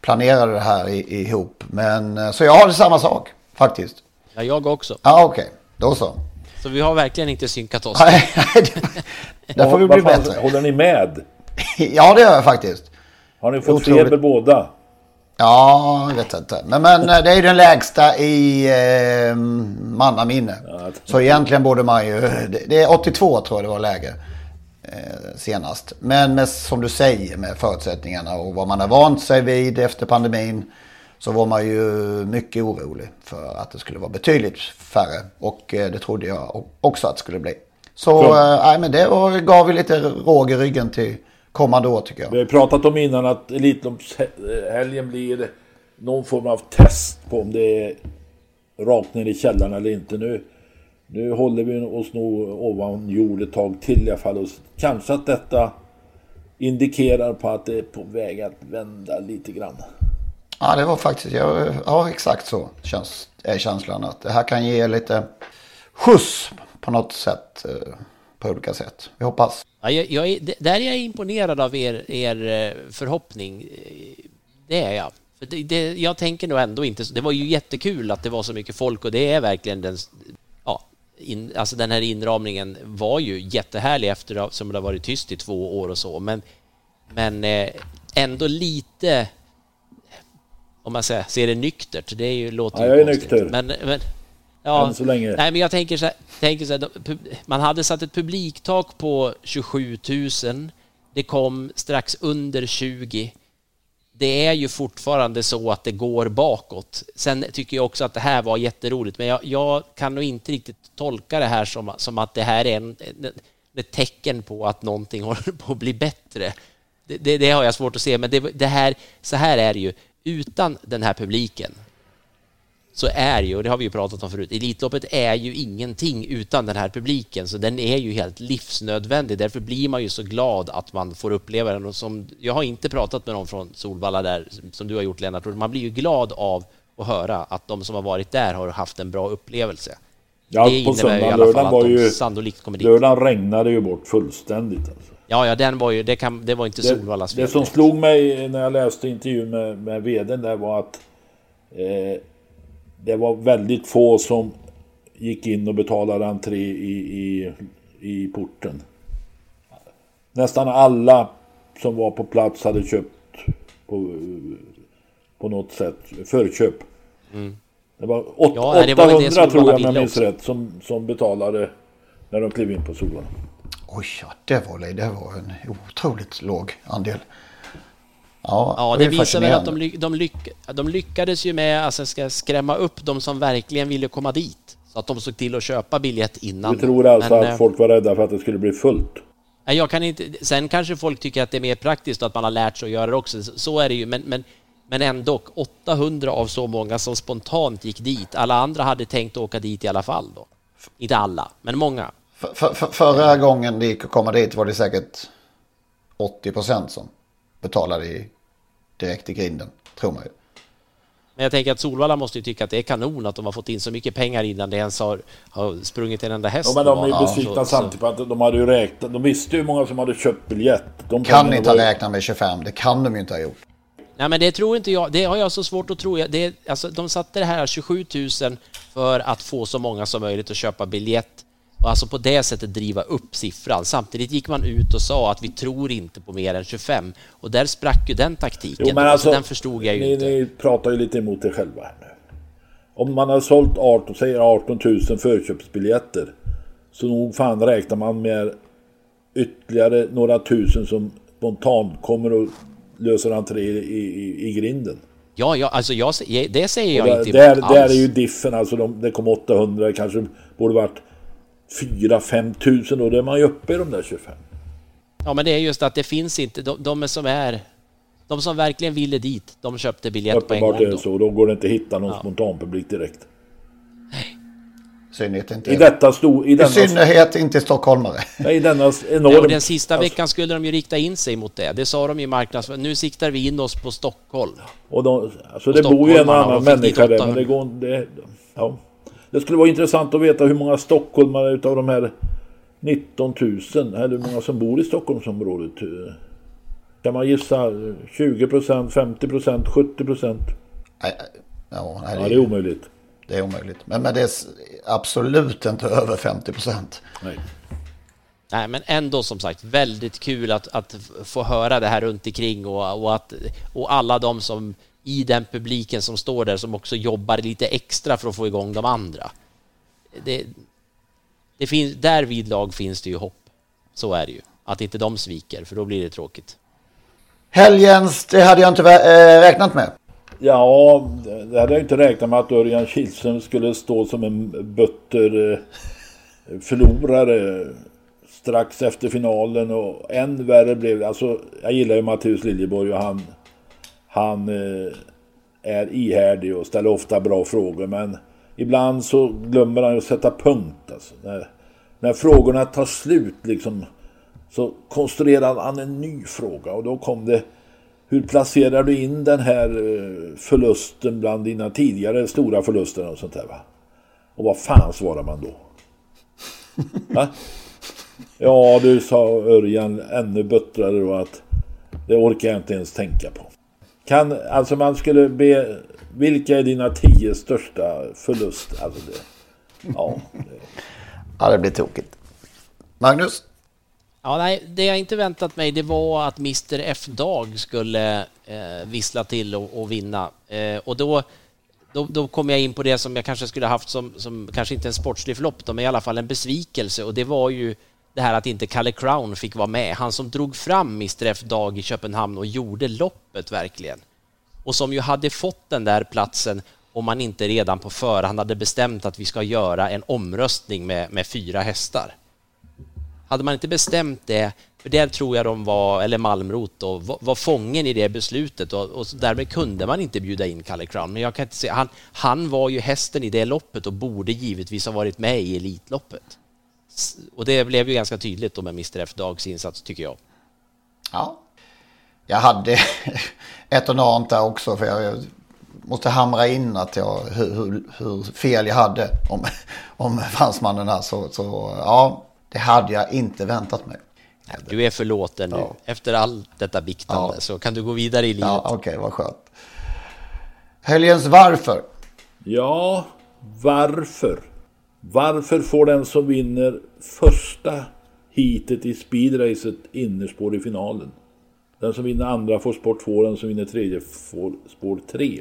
planerade det här i, ihop. Men, eh, så jag har det samma sak faktiskt. Ja, jag också. Ja, okej. Då så. Så vi har verkligen inte synkat oss. Nej, Där får vi bli bättre. Håller ni med? Ja, det gör jag faktiskt. Har ni fått Otroligt. feber båda? Ja, jag vet inte. Men, men eh, det är ju den lägsta i eh, mannaminne. Så egentligen borde man ju... Det, det är 82 tror jag det var läge senast. Men med, som du säger med förutsättningarna och vad man har vant sig vid efter pandemin. Så var man ju mycket orolig för att det skulle vara betydligt färre. Och eh, det trodde jag också att det skulle bli. Så Ja. eh, nej, men det var, gav vi lite råg i ryggen till kommande år tycker jag. Vi har pratat om innan att Elitloppshelgen blir någon form av test på om det är rakt ner i källaren eller inte. Nu, nu håller vi oss nog ovan jord ett tag till i alla fall. Och kanske att detta indikerar på att det är på väg att vända lite grann. Ja, det var faktiskt, ja, ja exakt så känns, är känslan. Att det här kan ge lite skjuts på något sätt. eh, På olika sätt. Vi hoppas. Ja, jag, jag där är jag imponerad av er, er eh, förhoppning. Det är jag. För det, det, jag tänker nog ändå inte... så- Det var ju jättekul att det var så mycket folk och det är verkligen den... in, alltså den här inramningen var ju jättehärlig efter som det har varit tyst i två år och så, men, men eh, ändå lite... Om man säger, ser det nyktert, det är ju, låter Ja, jag är konstigt. nykter. Men, men, ja, Än så länge. Nej, men jag tänker så här, tänker så här, man hade satt ett publiktak på 27 000. Det kom strax under 20. Det är ju fortfarande så att det går bakåt. Sen tycker jag också att det här var jätteroligt, men jag, jag kan nog inte riktigt tolka det här som, som att det här är en, en, ett tecken på att någonting håller på att bli bättre. Det, det, det har jag svårt att se, men det, det här, så här är det ju. Utan den här publiken så är ju, och det har vi ju pratat om förut, Elitloppet är ju ingenting utan den här publiken, så den är ju helt livsnödvändig. Därför blir man ju så glad att man får uppleva den. Och som, jag har inte pratat med någon från Solvalla där, som du har gjort Lennart, man blir ju glad av att höra att de som har varit där har haft en bra upplevelse. Ja, det på söndagen, lördagen var ju... Sannolikt kommer dit. Lördagen regnade ju bort fullständigt. Alltså. Ja, ja, den var ju, det, kan, det var inte Solvallas fel. Det som slog mig när jag läste intervjun med, med vdn där var att eh, det var väldigt få som gick in och betalade entré i, i, i porten. Nästan alla som var på plats hade köpt på, på något sätt förköp. Mm. Det var åt, ja, 800 var det tror jag om jag minns rätt som, som betalade när de klev in på solen. Oj, ja, det var, det var en otroligt låg andel. Ja, ja det, det visar väl att de, de, lyck, de lyckades ju med att alltså, skrämma upp de som verkligen ville komma dit. Så att de såg till att köpa biljett innan. Du tror alltså Men, att eh, folk var rädda för att det skulle bli fullt? Jag kan inte, sen kanske folk tycker att det är mer praktiskt och att man har lärt sig att göra det också. Så är det ju. Men, men, men ändå 800 av så många som spontant gick dit. Alla andra hade tänkt åka dit i alla fall då. Inte alla, men många. För, för, för, förra gången det gick att komma dit var det säkert 80 procent som betalade i, direkt i grinden, tror man ju. Men jag tänker att Solvalla måste ju tycka att det är kanon att de har fått in så mycket pengar innan det ens har, har sprungit en enda häst. Ja, men de är ju besvikna ja, samtidigt på att de hade ju räknat. De visste ju hur många som hade köpt biljett. De kan inte ha räknat med 25. Det kan de ju inte ha gjort. Nej, men det tror inte jag. Det har jag så svårt att tro. Det, alltså, de satte det här 27 000 för att få så många som möjligt att köpa biljett och alltså på det sättet driva upp siffran. Samtidigt gick man ut och sa att vi tror inte på mer än 25 och där sprack ju den taktiken. Jo, men alltså, den förstod jag ju ni, inte. Ni pratar ju lite emot er själva här nu. Om man har sålt 18, säger 18 000 förköpsbiljetter så nog fan räknar man med ytterligare några tusen som spontant kommer och löser entré i, i, i grinden. Ja, ja, alltså jag, det säger jag där, inte där, alls. Där är ju diffen, alltså de, det kom 800, kanske borde varit 4-5 tusen och då är man ju uppe i de där 25. Ja, men det är just att det finns inte, de, de som är de som verkligen ville dit, de köpte biljett Uppenbart på en gång. Uppenbart är det så, då går det inte att hitta någon ja. spontanpublik direkt. Nej. Synnerhet inte, I, detta sto, i, denna, I synnerhet inte stockholmare. Nej, denna enorm... Ja, den sista alltså, veckan skulle de ju rikta in sig mot det. Det sa de i marknadsföringen. Nu siktar vi in oss på Stockholm. Och de, alltså det bor ju en annan människa där, men det går... Det, ja. Det skulle vara intressant att veta hur många stockholmare utav de här 19 000, eller hur många som bor i Stockholmsområdet. Kan man gissa 20 procent, 50 procent, 70 procent? Ja, nej, ja, det är omöjligt. Det är omöjligt. Men, men det är absolut inte över 50 procent. Nej. Nej, men ändå som sagt väldigt kul att, att få höra det här runt omkring och, och, att, och alla de som i den publiken som står där som också jobbar lite extra för att få igång de andra. Det, det finns, där vid lag finns det ju hopp. Så är det ju. Att inte de sviker, för då blir det tråkigt. Helgens, det hade jag inte äh, räknat med. Ja, det hade jag inte räknat med att Örjan Kihlström skulle stå som en butter eh, förlorare strax efter finalen och än värre blev det. Alltså, jag gillar ju Matteus Liljeborg och han han eh, är ihärdig och ställer ofta bra frågor men ibland så glömmer han att sätta punkt. Alltså. När, när frågorna tar slut liksom så konstruerar han en ny fråga och då kom det hur placerar du in den här eh, förlusten bland dina tidigare stora förluster och sånt där va? Och vad fan svarar man då? Va? Ja, du sa Örjan ännu buttrare då att det orkar jag inte ens tänka på. Kan, alltså man skulle be, vilka är dina tio största förluster? Alltså det, ja, det. ja, det blir tokigt. Magnus? Ja, nej, det jag inte väntat mig det var att Mr F-Dag skulle eh, vissla till och, och vinna. Eh, och då, då, då kom jag in på det som jag kanske skulle haft som, som kanske inte en sportslig förlopp, men i alla fall en besvikelse och det var ju det här att inte Kalle Crown fick vara med. Han som drog fram Mr F Dag i Köpenhamn och gjorde loppet verkligen. Och som ju hade fått den där platsen om man inte redan på förhand hade bestämt att vi ska göra en omröstning med, med fyra hästar. Hade man inte bestämt det, För där tror jag de var, eller Malmrot då, var, var fången i det beslutet och, och därmed kunde man inte bjuda in Kalle Crown. Men jag kan inte se, han, han var ju hästen i det loppet och borde givetvis ha varit med i Elitloppet. Och det blev ju ganska tydligt då med Mr F Dags insats tycker jag. Ja, jag hade ett och annat där också för jag måste hamra in att jag, hur, hur, hur fel jag hade om, om fransmannen här. Så, så ja, det hade jag inte väntat mig. Du är förlåten nu. Ja. Efter allt detta biktande ja. så kan du gå vidare i livet. Ja, Okej, okay, vad skönt. Helgens varför? Ja, varför? Varför får den som vinner första heatet i speedracet innerspår i finalen? Den som vinner andra får spår två, den som vinner tredje får spår tre.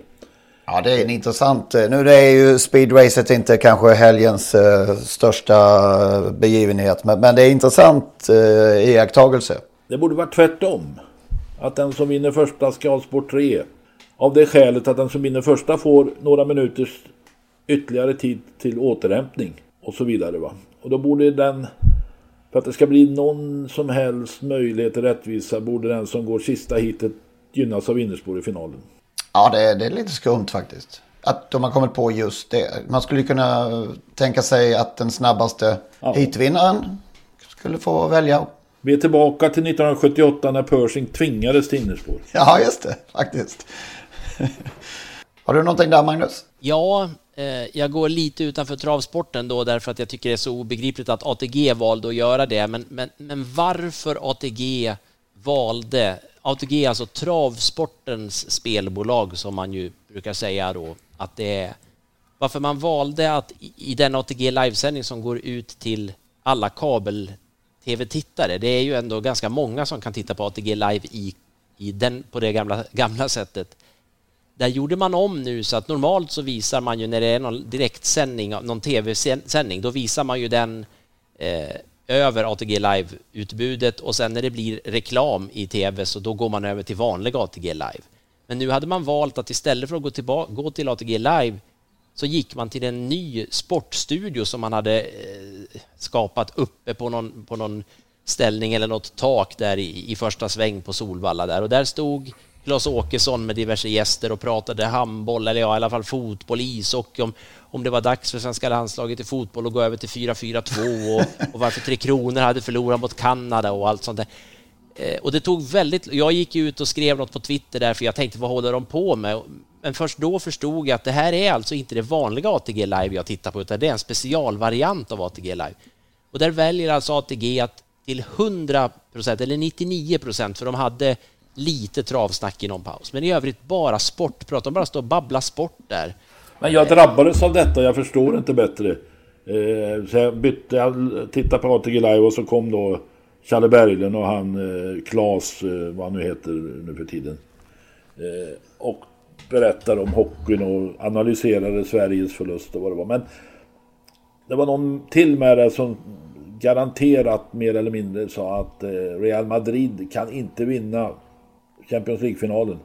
Ja, det är en intressant. Eh, nu är ju speedracet inte kanske helgens uh, största begivenhet, men, men det är intressant uh, iakttagelse. Det borde vara tvärtom. Att den som vinner första ska ha spår tre. Av det skälet att den som vinner första får några minuters ytterligare tid till återhämtning och så vidare. Va? Och då borde den, för att det ska bli någon som helst möjlighet till rättvisa, borde den som går sista hitet gynnas av innerspår i finalen. Ja, det är, det är lite skumt faktiskt. Att de har kommit på just det. Man skulle kunna tänka sig att den snabbaste ja. hitvinnaren skulle få välja. Vi är tillbaka till 1978 när Pershing tvingades till innerspår. Ja, just det, faktiskt. Har du någonting där, Magnus? Ja, eh, jag går lite utanför travsporten då därför att jag tycker det är så obegripligt att ATG valde att göra det. Men, men, men varför ATG valde ATG är alltså travsportens spelbolag som man ju brukar säga då att det är varför man valde att i den ATG livesändning som går ut till alla kabel-tv-tittare, det är ju ändå ganska många som kan titta på ATG live i, i den, på det gamla, gamla sättet. Där gjorde man om nu så att normalt så visar man ju när det är någon direktsändning, någon tv-sändning, då visar man ju den eh, över ATG Live-utbudet och sen när det blir reklam i tv så då går man över till vanlig ATG Live. Men nu hade man valt att istället för att gå, tillbaka, gå till ATG Live så gick man till en ny sportstudio som man hade eh, skapat uppe på någon, på någon ställning eller något tak där i, i första sväng på Solvalla där och där stod Klas Åkesson med diverse gäster och pratade handboll, eller ja, i alla fall fotboll, ishockey, om, om det var dags för svenska landslaget i fotboll att gå över till 4-4-2 och, och varför Tre Kronor hade förlorat mot Kanada och allt sånt där. Eh, och det tog väldigt... Jag gick ut och skrev något på Twitter där för jag tänkte vad håller de på med? Men först då förstod jag att det här är alltså inte det vanliga ATG Live jag tittar på utan det är en specialvariant av ATG Live. Och där väljer alltså ATG att till 100 procent eller 99 procent, för de hade lite travsnack i någon paus. Men i övrigt bara sportprat. De bara står och babblar sport där. Men jag drabbades av detta. Jag förstår inte bättre. Eh, så jag bytte, jag tittade på ATG Live och så kom då Challe Berglund och han eh, Klas, eh, vad han nu heter nu för tiden. Och berättade om hockeyn och analyserade Sveriges förlust och vad det var. Men det var någon till med det som garanterat mer eller mindre sa att Real Madrid kan inte vinna Champions League-finalen.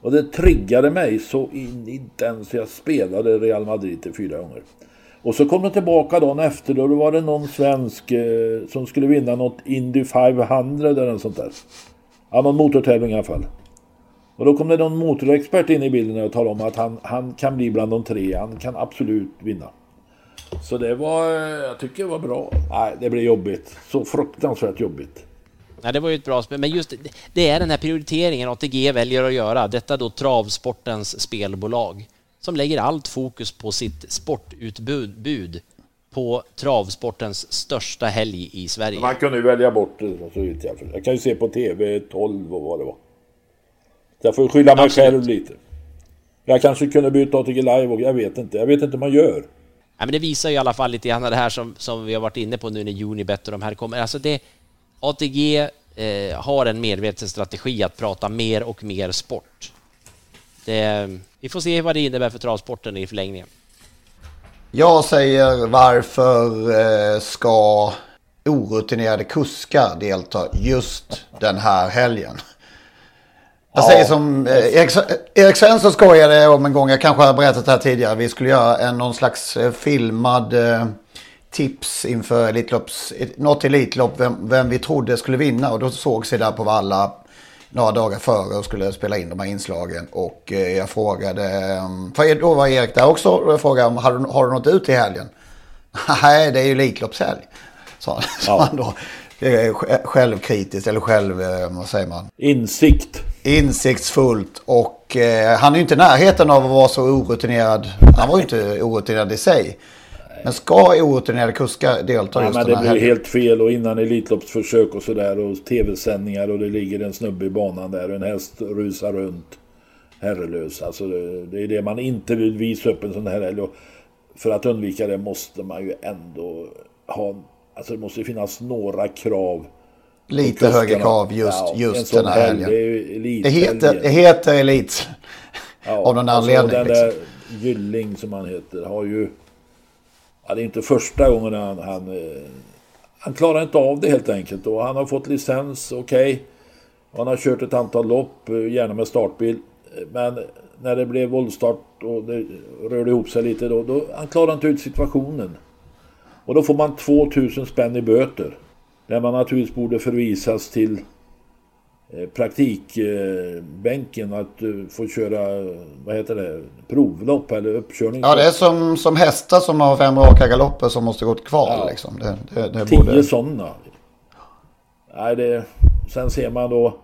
Och det triggade mig så in i den så jag spelade Real Madrid till fyra gånger. Och så kom de tillbaka dagen efter då var det någon svensk eh, som skulle vinna något Indy 500 eller något sånt där. Ja, någon motortävling i alla fall. Och då kom det någon motorexpert in i bilden och talade om att han, han kan bli bland de tre. Han kan absolut vinna. Så det var, eh, jag tycker det var bra. Nej, det blev jobbigt. Så fruktansvärt jobbigt. Ja, det var ju ett bra spel, men just det är den här prioriteringen ATG väljer att göra. Detta då travsportens spelbolag som lägger allt fokus på sitt sportutbud på travsportens största helg i Sverige. Man kunde ju välja bort det. Jag kan ju se på TV 12 och vad det var. jag får skylla mig Absolut. själv lite. Jag kanske kunde byta ATG Live och jag vet inte. Jag vet inte hur man gör. Ja, men det visar ju i alla fall lite grann det här som, som vi har varit inne på nu när Unibet och de här kommer. Alltså det, ATG eh, har en medveten strategi att prata mer och mer sport. Det, vi får se vad det innebär för travsporten i förlängningen. Jag säger varför eh, ska orutinerade kuskar delta just den här helgen? Jag säger som eh, Erik, Svensson skojade om en gång, jag kanske har berättat det här tidigare, vi skulle göra en någon slags eh, filmad tips inför Elitlopps, något Elitlopp, vem, vem vi trodde skulle vinna. Och då sågs vi där på Valla några dagar före och skulle spela in de här inslagen. Och eh, jag frågade, mm, för då var Erik där också, och jag frågade har du, har du något ut i helgen? Nej, det är ju Elitloppshelg, sa ja. han då. Självkritiskt, eller själv, eh, vad säger man? Insikt. Insiktsfullt och eh, han är ju inte i närheten av att vara så orutinerad. Han var ju inte orutinerad i sig. Men ska orutinerade kuskar delta ja, just men Det blir helgen? helt fel och innan Elitloppsförsök och sådär och tv-sändningar och det ligger en snubbe i banan där och en häst rusar runt herrelös. Alltså det, det är det man inte vill visa upp en sån här helg. För att undvika det måste man ju ändå ha, alltså det måste finnas några krav. Lite högre krav just, ja, just den här helgen. Det, det, heter, det heter Elit. Ja, av någon alltså anledning. Den liksom. där Gylling som han heter har ju Ja, det är inte första gången han, han, eh, han klarar inte av det helt enkelt. Och han har fått licens, okej. Okay. Han har kört ett antal lopp, eh, gärna med startbil. Eh, men när det blev våldstart och det rörde ihop sig lite då, då han klarar inte ut situationen. Och då får man 2000 spänn i böter. Där man naturligtvis borde förvisas till praktikbänken att du får köra, vad heter det, provlopp eller uppkörning. Ja, det är som, som hästar som har fem raka galopper som måste gå till kval. Ja. Liksom. Det, det, det Tio borde... sådana. Nej, det, sen ser man då,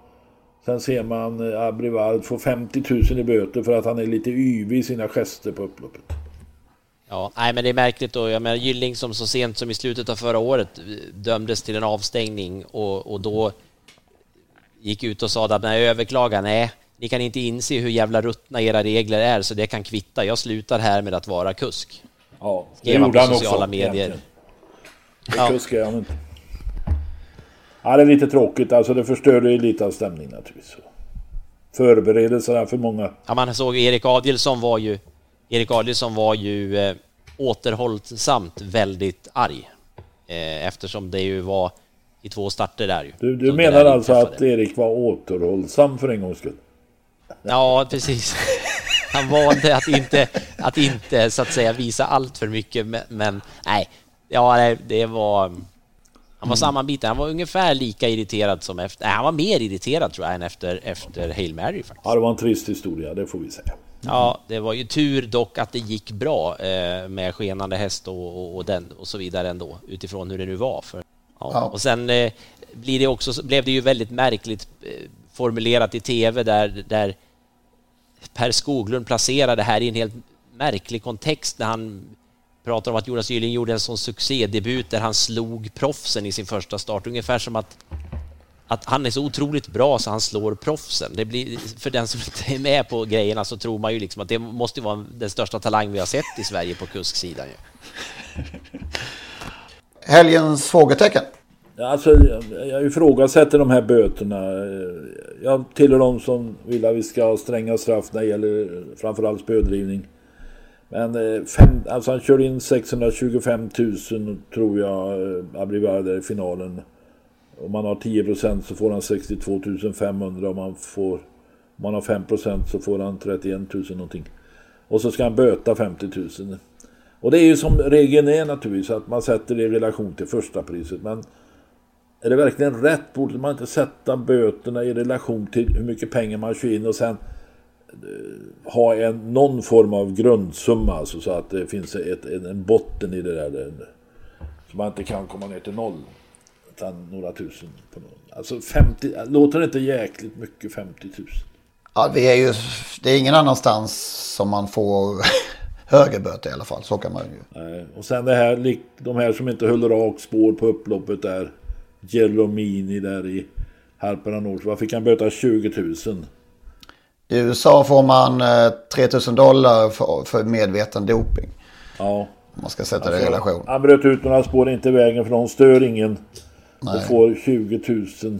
sen ser man eh, Abrivard få 50 000 i böter för att han är lite yvig i sina gester på upploppet. Ja, nej men det är märkligt då. Jag menar Gylling som så sent som i slutet av förra året dömdes till en avstängning och, och då gick ut och sa att när jag överklagar, nej, ni kan inte inse hur jävla ruttna era regler är så det kan kvitta. Jag slutar här med att vara kusk. Ja, det gjorde han sociala också, medier. Ja. Kusk är han inte. Ja, det är lite tråkigt. Alltså det förstörde ju lite av stämningen naturligtvis. Förberedelserna för många. Ja, man såg Erik Adielsson var ju Erik Adielsson var ju eh, återhållsamt väldigt arg. Eh, eftersom det ju var i två starter där ju. Du, du menar alltså att Erik var återhållsam för en gångs skull? Ja, precis. Han valde att inte, att inte så att säga visa allt för mycket, men, men nej, ja, det var... Han var mm. sammanbiten. Han var ungefär lika irriterad som efter... Nej, han var mer irriterad tror jag än efter, efter Hail Mary faktiskt. Ja, det var en trist historia, det får vi säga. Ja, det var ju tur dock att det gick bra eh, med skenande häst och, och, och, den och så vidare ändå utifrån hur det nu var. För Ja. Och sen eh, blir det också, blev det ju väldigt märkligt eh, formulerat i tv där, där Per Skoglund placerar det här i en helt märklig kontext när han pratar om att Jonas Gylling gjorde en sån succédebut där han slog proffsen i sin första start. Ungefär som att, att han är så otroligt bra så han slår proffsen. Det blir, för den som inte är med på grejerna så tror man ju liksom att det måste vara den största talang vi har sett i Sverige på kusksidan. Ju. helgens frågetecken? Alltså, jag ifrågasätter de här böterna. Jag tillhör de som vill att vi ska ha stränga straff när det gäller framförallt spödrivning. Men eh, fem, alltså han körde in 625 000 tror jag, eh, Abrivard, där i finalen. Om man har 10 procent så får han 62 500. Om man, får, om man har 5 procent så får han 31 000 någonting. Och så ska han böta 50 000. Och det är ju som regeln är naturligtvis att man sätter det i relation till första priset. Men är det verkligen rätt? Borde man inte sätta böterna i relation till hur mycket pengar man kör in och sen eh, ha en, någon form av grundsumma alltså, så att det finns ett, en botten i det där. Eh, så man inte kan komma ner till noll. Utan några tusen. På någon. Alltså 50, låter det inte jäkligt mycket 50 000? Ja, vi är ju, det är ingen annanstans som man får högre böter i alla fall. Så kan man ju. Nej. Och sen det här, de här som inte höll rakt spår på upploppet där. Gelomini där i Harpera Nord. Vad fick han böta? 20 000. I USA får man eh, 3 000 dollar för, för medveten doping. Ja. Man ska sätta alltså, det i alltså, relation. Han bröt ut några spår inte vägen för de stör ingen. Nej. Och får 20 000.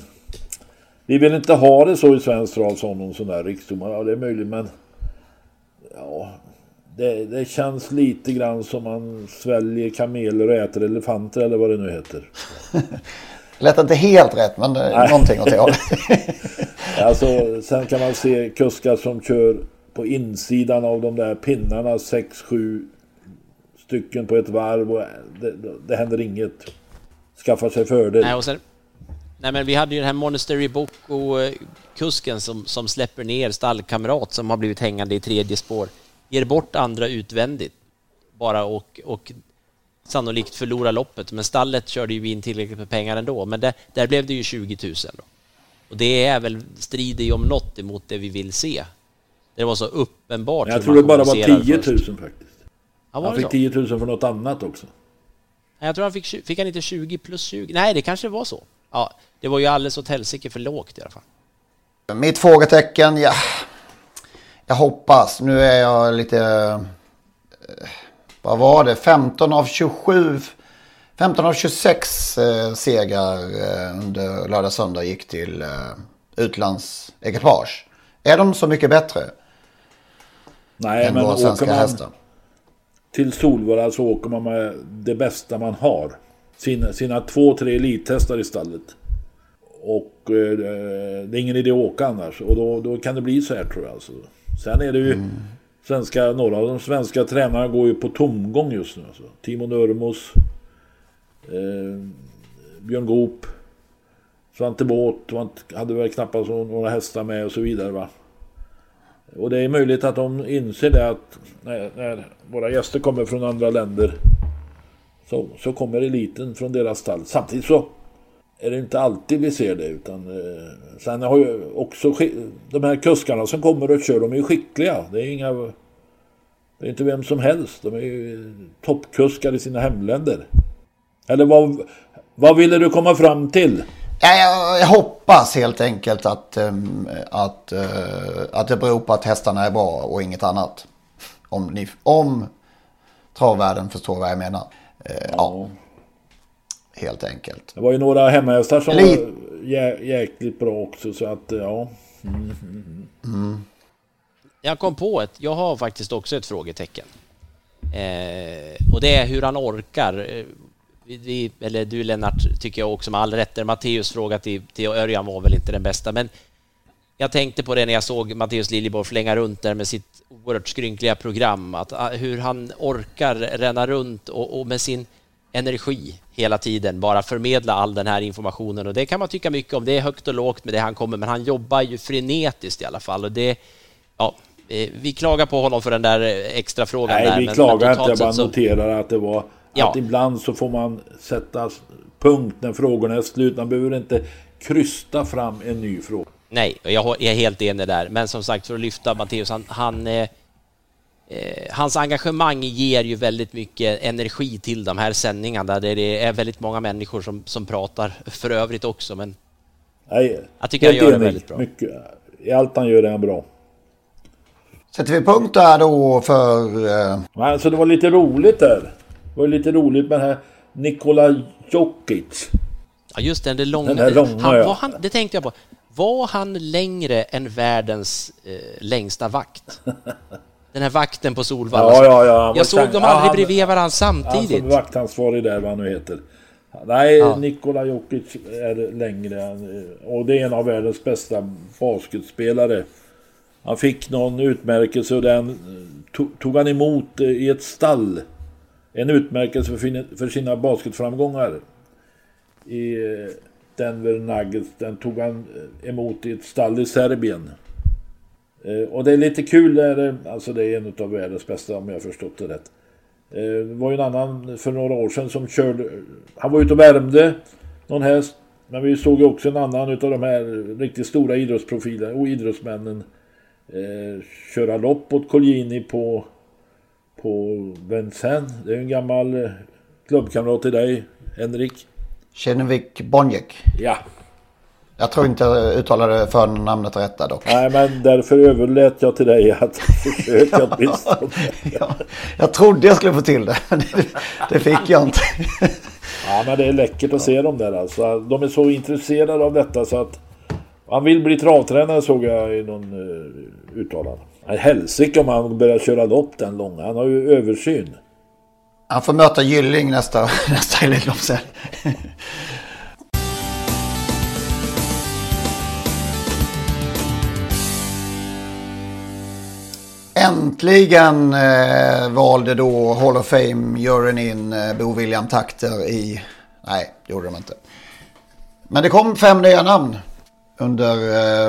Vi vill inte ha det så i svensk trav som någon sån där riksdomare. Ja, det är möjligt men... Ja, det, det, känns lite grann som man sväljer kameler och äter elefanter eller vad det nu heter. Lät inte helt rätt men Nej. någonting åt det hållet. alltså, sen kan man se kuskar som kör på insidan av de där pinnarna 6-7 stycken på ett varv och det, det händer inget. Skaffar sig fördel. Nej, och sen, nej men vi hade ju den här Monastery Bocco-kusken som, som släpper ner stallkamrat som har blivit hängande i tredje spår. Ger bort andra utvändigt bara och, och sannolikt förlora loppet. Men stallet körde ju in tillräckligt med pengar ändå. Men där, där blev det ju 20 000. Då. Och det är väl, strider ju om något emot det vi vill se. Det var så uppenbart. Jag tror det bara var 10 000 faktiskt. Ja, han fick 10 000 för något annat också. Jag tror han fick, fick han inte 20 plus 20? Nej, det kanske var så. Ja, det var ju alldeles åt helsike för lågt i alla fall. Mitt frågetecken, ja. Jag hoppas. Nu är jag lite... Eh, vad var det? 15 av 27... 15 av 26 eh, segrar eh, under lördag söndag gick till eh, utlandsekipage. Är de så mycket bättre? Nej, än men våra svenska man hästar? till Solvalla så åker man med det bästa man har. Sina, sina två, tre elithästar i stallet. Och eh, det är ingen idé att åka annars. Och då, då kan det bli så här tror jag. Alltså. Sen är det ju mm. svenska, några av de svenska tränarna går ju på tomgång just nu. Alltså. Timo Nurmos, eh, Björn Goop, Svante Båth hade väl knappast några hästar med och så vidare va. Och det är möjligt att de inser det att när, när våra gäster kommer från andra länder så, så kommer eliten från deras stall. Samtidigt så är det inte alltid vi ser det utan eh, sen har ju också de här kuskarna som kommer och kör de är ju skickliga. Det är inga det är inte vem som helst. De är ju toppkuskar i sina hemländer. Eller vad, vad ville du komma fram till? Jag, jag hoppas helt enkelt att, um, att, uh, att det beror på att hästarna är bra och inget annat. Om, ni, om travvärlden förstår vad jag menar. Uh, ja. ja. Helt enkelt. Det var ju några hemmahästar som Li var jä jäkligt bra också så att ja. Mm, mm, mm. Jag kom på ett, jag har faktiskt också ett frågetecken. Eh, och det är hur han orkar vi, eller du Lennart, tycker jag också med all rätt. Matteus fråga till, till Örjan var väl inte den bästa, men jag tänkte på det när jag såg Matteus Liljeborg flänga runt där med sitt oerhört skrynkliga program, att ah, hur han orkar ränna runt och, och med sin energi hela tiden bara förmedla all den här informationen och det kan man tycka mycket om. Det är högt och lågt med det han kommer, men han jobbar ju frenetiskt i alla fall och det, ja, eh, vi klagar på honom för den där extra frågan. Nej, där, vi klagar inte. Jag bara noterar att det var Ja. Att ibland så får man sätta punkt när frågorna är slut. Man behöver inte krysta fram en ny fråga. Nej, jag är helt enig där. Men som sagt, för att lyfta Matteus, han, han eh, hans engagemang ger ju väldigt mycket energi till de här sändningarna där det är väldigt många människor som, som pratar för övrigt också. Men Nej, jag tycker han gör enig. det väldigt bra. Mycket, I allt han gör är han bra. Sätter vi punkt där då för... Eh... Alltså det var lite roligt där. Det var lite roligt med den här Nikola Jokic. Ja just det, det långa. Den långa han, ja. han, det tänkte jag på. Var han längre än världens eh, längsta vakt? Den här vakten på Solvalla. Ja, ja, ja. Jag såg dem aldrig ja, bredvid varandra samtidigt. Han som vaktansvarig där, vad han nu heter. Nej, ja. Nikola Jokic är längre. Och det är en av världens bästa basketspelare. Han fick någon utmärkelse och den tog han emot i ett stall en utmärkelse för sina basketframgångar i eh, Denver Nuggets. Den tog han eh, emot i ett stall i Serbien. Eh, och det är lite kul, där, alltså det är en av världens bästa om jag har förstått det rätt. Det var ju en annan för några år sedan som körde, han var ute och värmde någon häst. Men vi såg ju också en annan utav de här riktigt stora idrottsprofilerna och idrottsmännen eh, köra lopp åt Colgjini på på Vincennes. Det är en gammal eh, klubbkamrat till dig, Henrik. Kinnevik Bonjek. Ja. Jag tror inte jag uttalade förnamnet rätt där dock. Nej, men därför överlät jag till dig att försöka åtminstone. ja, jag trodde jag skulle få till det, men det, det fick jag inte. ja, men det är läckert att se dem där alltså. De är så intresserade av detta så att han vill bli travtränare såg jag i någon uh, uttalande. Helsike om han börjar köra lopp den långa. Han har ju översyn. Han får möta Gylling nästa, nästa Elitlopp sen. Äntligen eh, valde då Hall of Fame-juryn in eh, Bo William Takter i... Nej, det gjorde de inte. Men det kom fem nya namn under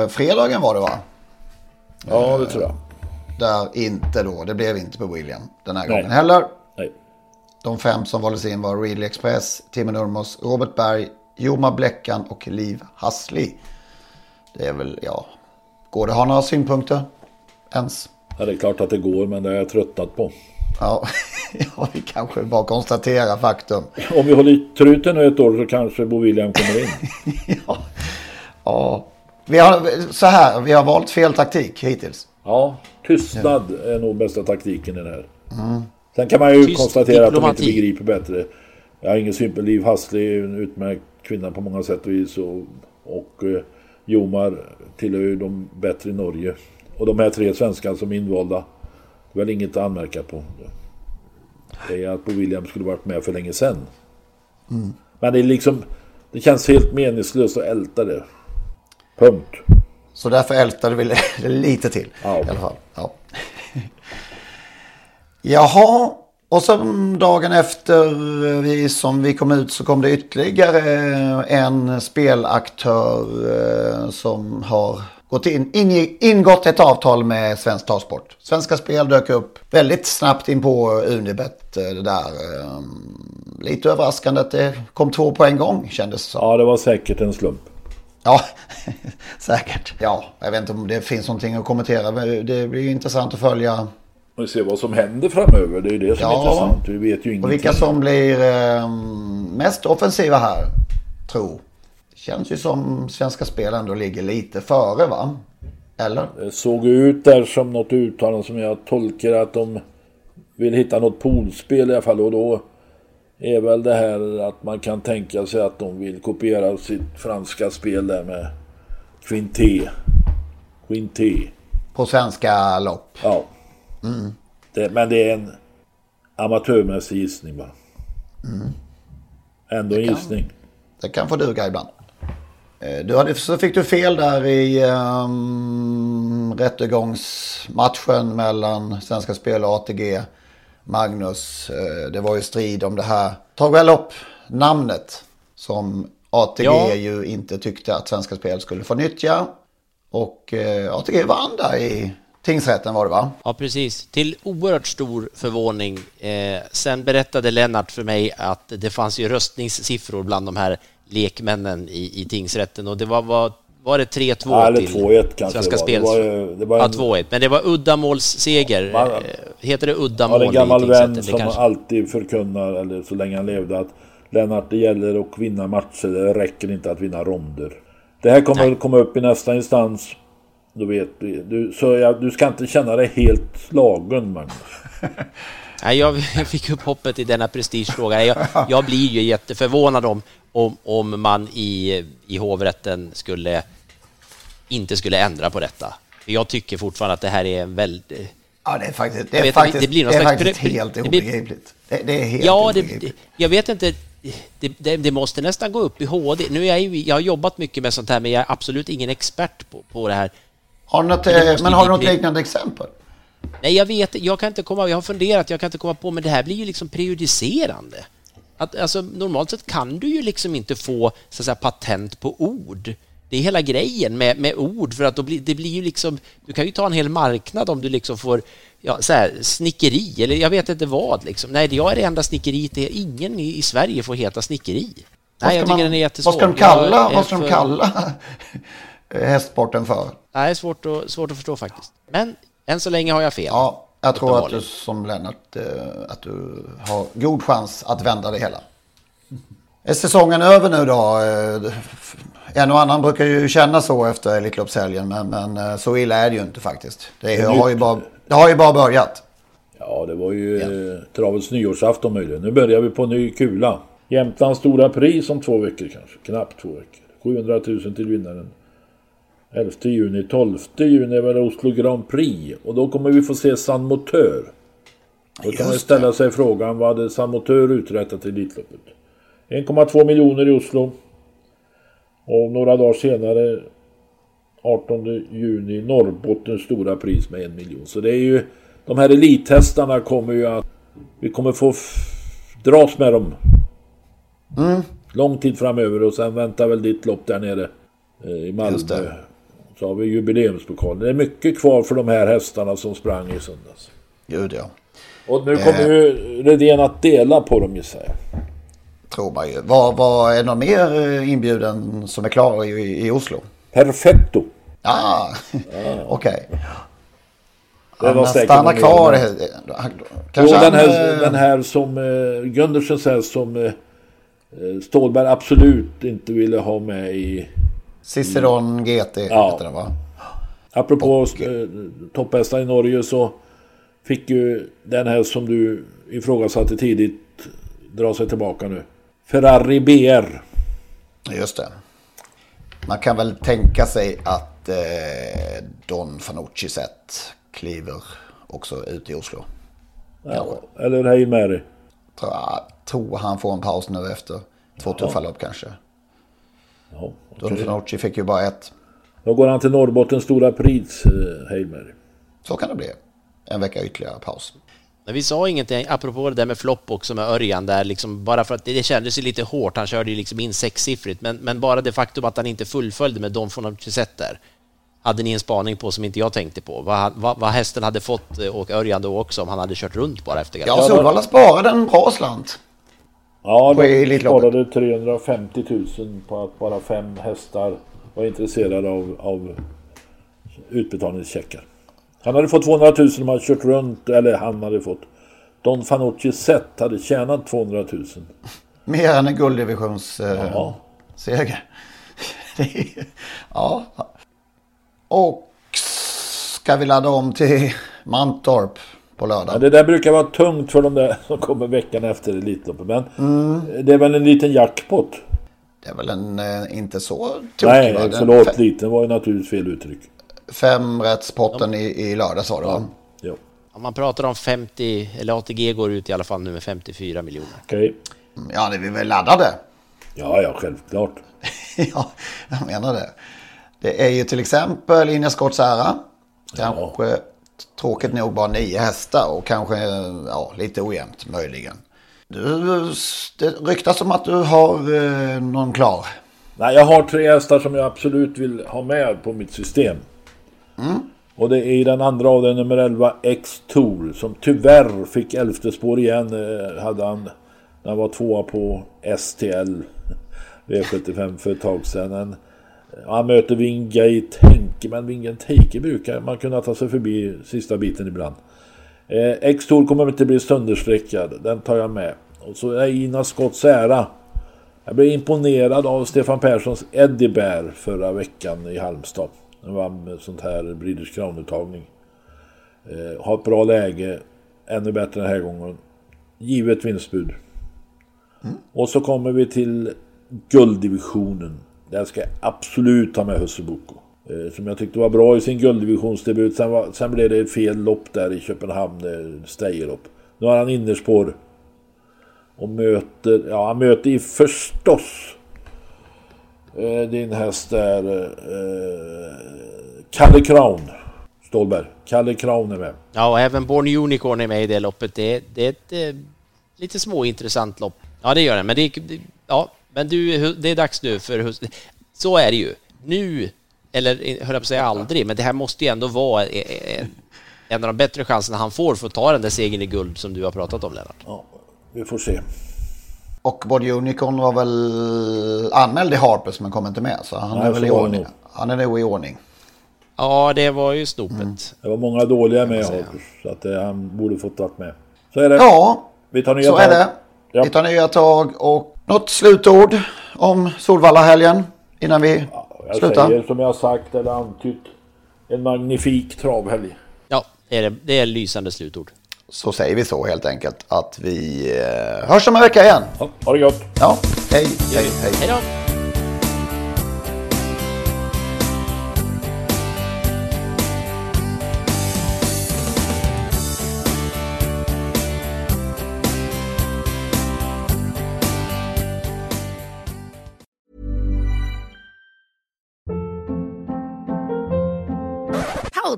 eh, fredagen var det va? Ja, det tror jag. Där inte då, det blev inte på William den här Nej. gången heller. Nej. De fem som valdes in var Ridley Express, Timmy Nurmos, Robert Berg, Jorma Bleckan och Liv Hassli. Det är väl, ja, går det att ha några synpunkter ens? Ja, det är klart att det går, men det har jag tröttnat på. Ja, ja vi kanske bara konstaterar faktum. Om vi håller truten nu ett år så kanske Bo William kommer in. Ja, vi har, så här, vi har valt fel taktik hittills. Ja, tystnad är nog bästa taktiken i det här. Mm. Sen kan man ju Tyst konstatera att de inte diplomati. begriper bättre. Jag har ingen synpunkt. Liv Hassli är en utmärkt kvinna på många sätt och vis. Och, och eh, Jomar tillhör ju de bättre i Norge. Och de här tre svenskarna som är invalda. Det är väl inget att anmärka på. Det är att Bo William skulle varit med för länge sedan. Mm. Men det är liksom... Det känns helt meningslöst att älta det. Punkt. Så därför ältade vi lite till. Ja, i alla fall. Ja. Jaha, och så dagen efter vi, som vi kom ut så kom det ytterligare en spelaktör eh, som har gått in, in, ingått ett avtal med Svensk Travsport. Svenska Spel dök upp väldigt snabbt in på Unibet. eh, Det där. eh, Lite överraskande att det kom två på en gång kändes som. Ja, det var säkert en slump. Ja, säkert. Ja, jag vet inte om det finns någonting att kommentera. Men det blir ju intressant att följa. Och se vad som händer framöver. Det är ju det som är Ja. intressant. Vi vet ju ingenting. Och vilka som blir eh, mest offensiva här, tro. Känns ju som Svenska Spel ändå ligger lite före va? Eller? Det såg ut där som något uttalande som jag tolkar att de vill hitta något poolspel i alla fall. Och då är väl det här att man kan tänka sig att de vill kopiera sitt franska spel där med Quinté. Quinté. På svenska lopp. Ja. Mm. Det, men det är en amatörmässig gissning bara. Mm. Ändå en gissning. Det kan få duga ibland. Eh, Du hade, så fick du fel där i um, rättegångsmatchen mellan Svenska Spel och ATG. Magnus, eh, det var ju strid om det här. Ta väl upp namnet som ATG Ja. ju inte tyckte att Svenska Spel skulle få nyttja. Och eh, ATG vann där i tingsrätten var det va? Ja, precis. Till oerhört stor förvåning. Eh, sen berättade Lennart för mig att det fanns ju röstningssiffror bland de här lekmännen i, i tingsrätten och det var, var, var det 3-2 Ja, eller till 2-1 kanske Svenska det var. Spels... Det var det var ja, en- 2-1. Men det var uddamålsseger. Man- Eh, Heter det Ja, uddamål det är en gammal vän som kanske- alltid förkunnar, eller så länge han levde, att Lennart, det gäller att vinna matcher. Det räcker inte att vinna ronder. Det här kommer komma upp i nästa instans. Då vet du. du så jag, du ska inte känna dig helt slagen, Magnus. Nej, jag fick upp hoppet i denna prestigefråga. Jag, jag blir ju jätteförvånad om, om, om man i, i hovrätten skulle inte skulle ändra på detta. För jag tycker fortfarande att det här är en väldigt... Ja, det är faktiskt, det är vet, faktiskt, det blir det är faktiskt helt det obegripligt. Det, det är helt Ja, det, obegripligt. jag vet inte. Det, det, det måste nästan gå upp i HD. Nu är jag, ju, jag har jobbat mycket med sånt här, men jag är absolut ingen expert på, på det här. Har något, Men det eh, men har du något liknande exempel? Nej, jag vet Jag kan inte komma... Jag har funderat, jag kan inte komma på, men det här blir ju liksom prejudicerande. Att, alltså, normalt sett kan du ju liksom inte få så att säga, patent på ord. Det är hela grejen med, med ord, för att då blir, det blir ju liksom... Du kan ju ta en hel marknad om du liksom får ja, så här, snickeri, eller jag vet inte vad. Liksom. Nej, jag är det enda snickeriet. Det är, ingen i, i Sverige får heta snickeri. Nej, jag tycker man- den är jättesvår. Vad ska de kalla, vad ska de för- kalla hästsporten för? Nej, det är svårt att, svårt att förstå faktiskt. Men än så länge har jag fel. Ja, jag tror att du som Lennart, eh, att du har god chans att vända det hela. Är säsongen över nu då? Eh, En och annan brukar ju känna så efter Elitloppshelgen, men, men eh, så illa är det ju inte faktiskt. Det, är, har, ju bara, det har ju bara börjat. Ja, det var ju eh, travets nyårsafton möjligen. Nu börjar vi på ny kula. Jämtlands stora pris om två veckor kanske. Knappt två veckor. 700 000 till vinnaren. 11 juni. 12 juni är väl Oslo Grand Prix. Och då kommer vi få se San Motör. Då kan man ställa sig frågan vad hade San Motör uträttat i Elitloppet? 1,2 miljoner i Oslo. Och några dagar senare 18 juni Norrbottens stora pris med en miljon. Så det är ju de här elithästarna kommer ju att... Vi kommer få dras med dem. Mm. Lång tid framöver och sen väntar väl ditt lopp där nere eh, i Malmö. Det. Så har vi jubileumspokalen. Det är mycket kvar för de här hästarna som sprang i söndags. Gud ja. Och nu kommer ju Redén att dela på dem gissar jag. Tror man ju. Vad, vad är det någon mer eh, inbjuden som är klar i, i Oslo? Perfetto. Ah, okej. Det var Han säkert stannar kvar. eh, han- Jo, Kanske den, här, eh, den här som uh, Gundersens häst som eh, eh, Stålberg absolut inte ville ha med i... Ciceron GT Ja. heter den va? Apropå eh, topphästar i Norge så fick ju den här som du ifrågasatte tidigt dra sig tillbaka nu. Ferrari BR. Just det. Man kan väl tänka sig att eh, Don Fanucci sett kliver också ut i Oslo. Ja, eller Hail Mary. Tror, tror han får en paus nu efter två tuffa lopp kanske. Ja. Fanucci fick ju bara ett. Då går han till Norrbottens stora pris, eh, Hail Mary. Så kan det bli. En vecka ytterligare paus. Men vi sa ingenting, apropå det där med flopp också med Örjan där, liksom, bara för att det, kändes ju lite hårt. Han körde ju liksom in sexsiffrigt, men, men bara det faktum att han inte fullföljde med Don von där hade ni en spaning på som inte jag tänkte på. Vad, vad, vad hästen hade fått eh, och Örjan då också om han hade kört runt bara efter Ja, Solvalla sparade en bra slant. Ja, de sparade 350 000 på att bara fem hästar var intresserade av, av utbetalningscheckar. Han hade fått 200 000 om han kört runt, eller han hade fått. Don Fanucci sett hade tjänat 200 000. Mer än en gulddivisions eh, seger. Ja. Och ska vi ladda om till Mantorp på lördag? Ja, det där brukar vara tungt för de där som kommer veckan efter Elitloppet. Men Mm. det är väl en liten jackpot? Det är väl en eh, inte så tokig Nej, va? Den förlåt. fe- Liten var ju naturligtvis fel uttryck. Femrättspotten i, i lördag sa du va? Jo. Om man pratar om 50, eller ATG går ut i alla fall nu med 54 miljoner. Okej. Ja, det är vi väl laddade? Ja, ja, självklart. ja, jag menar det. Det är ju till exempel Ines Scott Sara. Kanske tråkigt nog bara nio hästar och kanske ja, lite ojämnt möjligen. Du, det ryktas om att du har eh, någon klar. Nej, jag har tre hästar som jag absolut vill ha med på mitt system. Och det är i den andra av den nummer 11 X-Tour som tyvärr fick elfte spår igen. eh, Hade han när han var tvåa på STL V75 för ett tag sedan. En, han möter Wingate Henke, men Wingate Henke brukar man kunna ta sig förbi sista biten ibland. Eh, X-Tour kommer inte bli sönderstreckad, den tar jag med. Och så är Ina Scotts ära. Jag blev imponerad av Stefan Perssons Eddie Bear förra veckan i Halmstad. Han vann med sånt här Breeders Crown-uttagning. Eh, har ett bra läge, ännu bättre den här gången. Givet vinstbud. Och så kommer vi till gulddivisionen. Den ska jag absolut ta med Husse-Boko. Eh, som jag tyckte var bra i sin gulddivisionsdebut. Sen, var, sen blev det ett fel lopp där i Köpenhamn, eh, Stejerlopp. Nu har han innerspår. Och möter, ja han möter ju förstås eh, din häst där eh, Kalle Crown. Stålberg. Kalle Crown är med. Ja, och även Born Unicorn är med i det loppet. Det, det är ett eh, lite småintressant lopp. Ja, det gör det. Men det, det ja, men du, det är dags nu för hus- Så är det ju. Nu, eller höll jag på att säga aldrig, men det här måste ju ändå vara eh, eh, en av de bättre chanserna han får för att ta den där segern i guld som du har pratat om, Lennart. Ja, vi får se. Och Body Unicorn var väl anmäld i Harpers men kom inte med. Så han Nej, är väl i ordning. Han är nog i ordning. Ja, det var ju snopet. Det var många dåliga med. Harpers. Så att eh, han borde fått varit med. Så är det. Ja, Vi tar nya så är tag. det. Ja. Vi tar nya tag och något slutord om Solvalla-helgen innan vi Jag slutar. säger som jag har sagt eller antytt. En magnifik travhelg. Ja, det är, det är lysande slutord. Så säger vi så helt enkelt att vi eh, hörs om en vecka igen. Ja, ha det gott. Ja, hej, hej, hej. Hej då!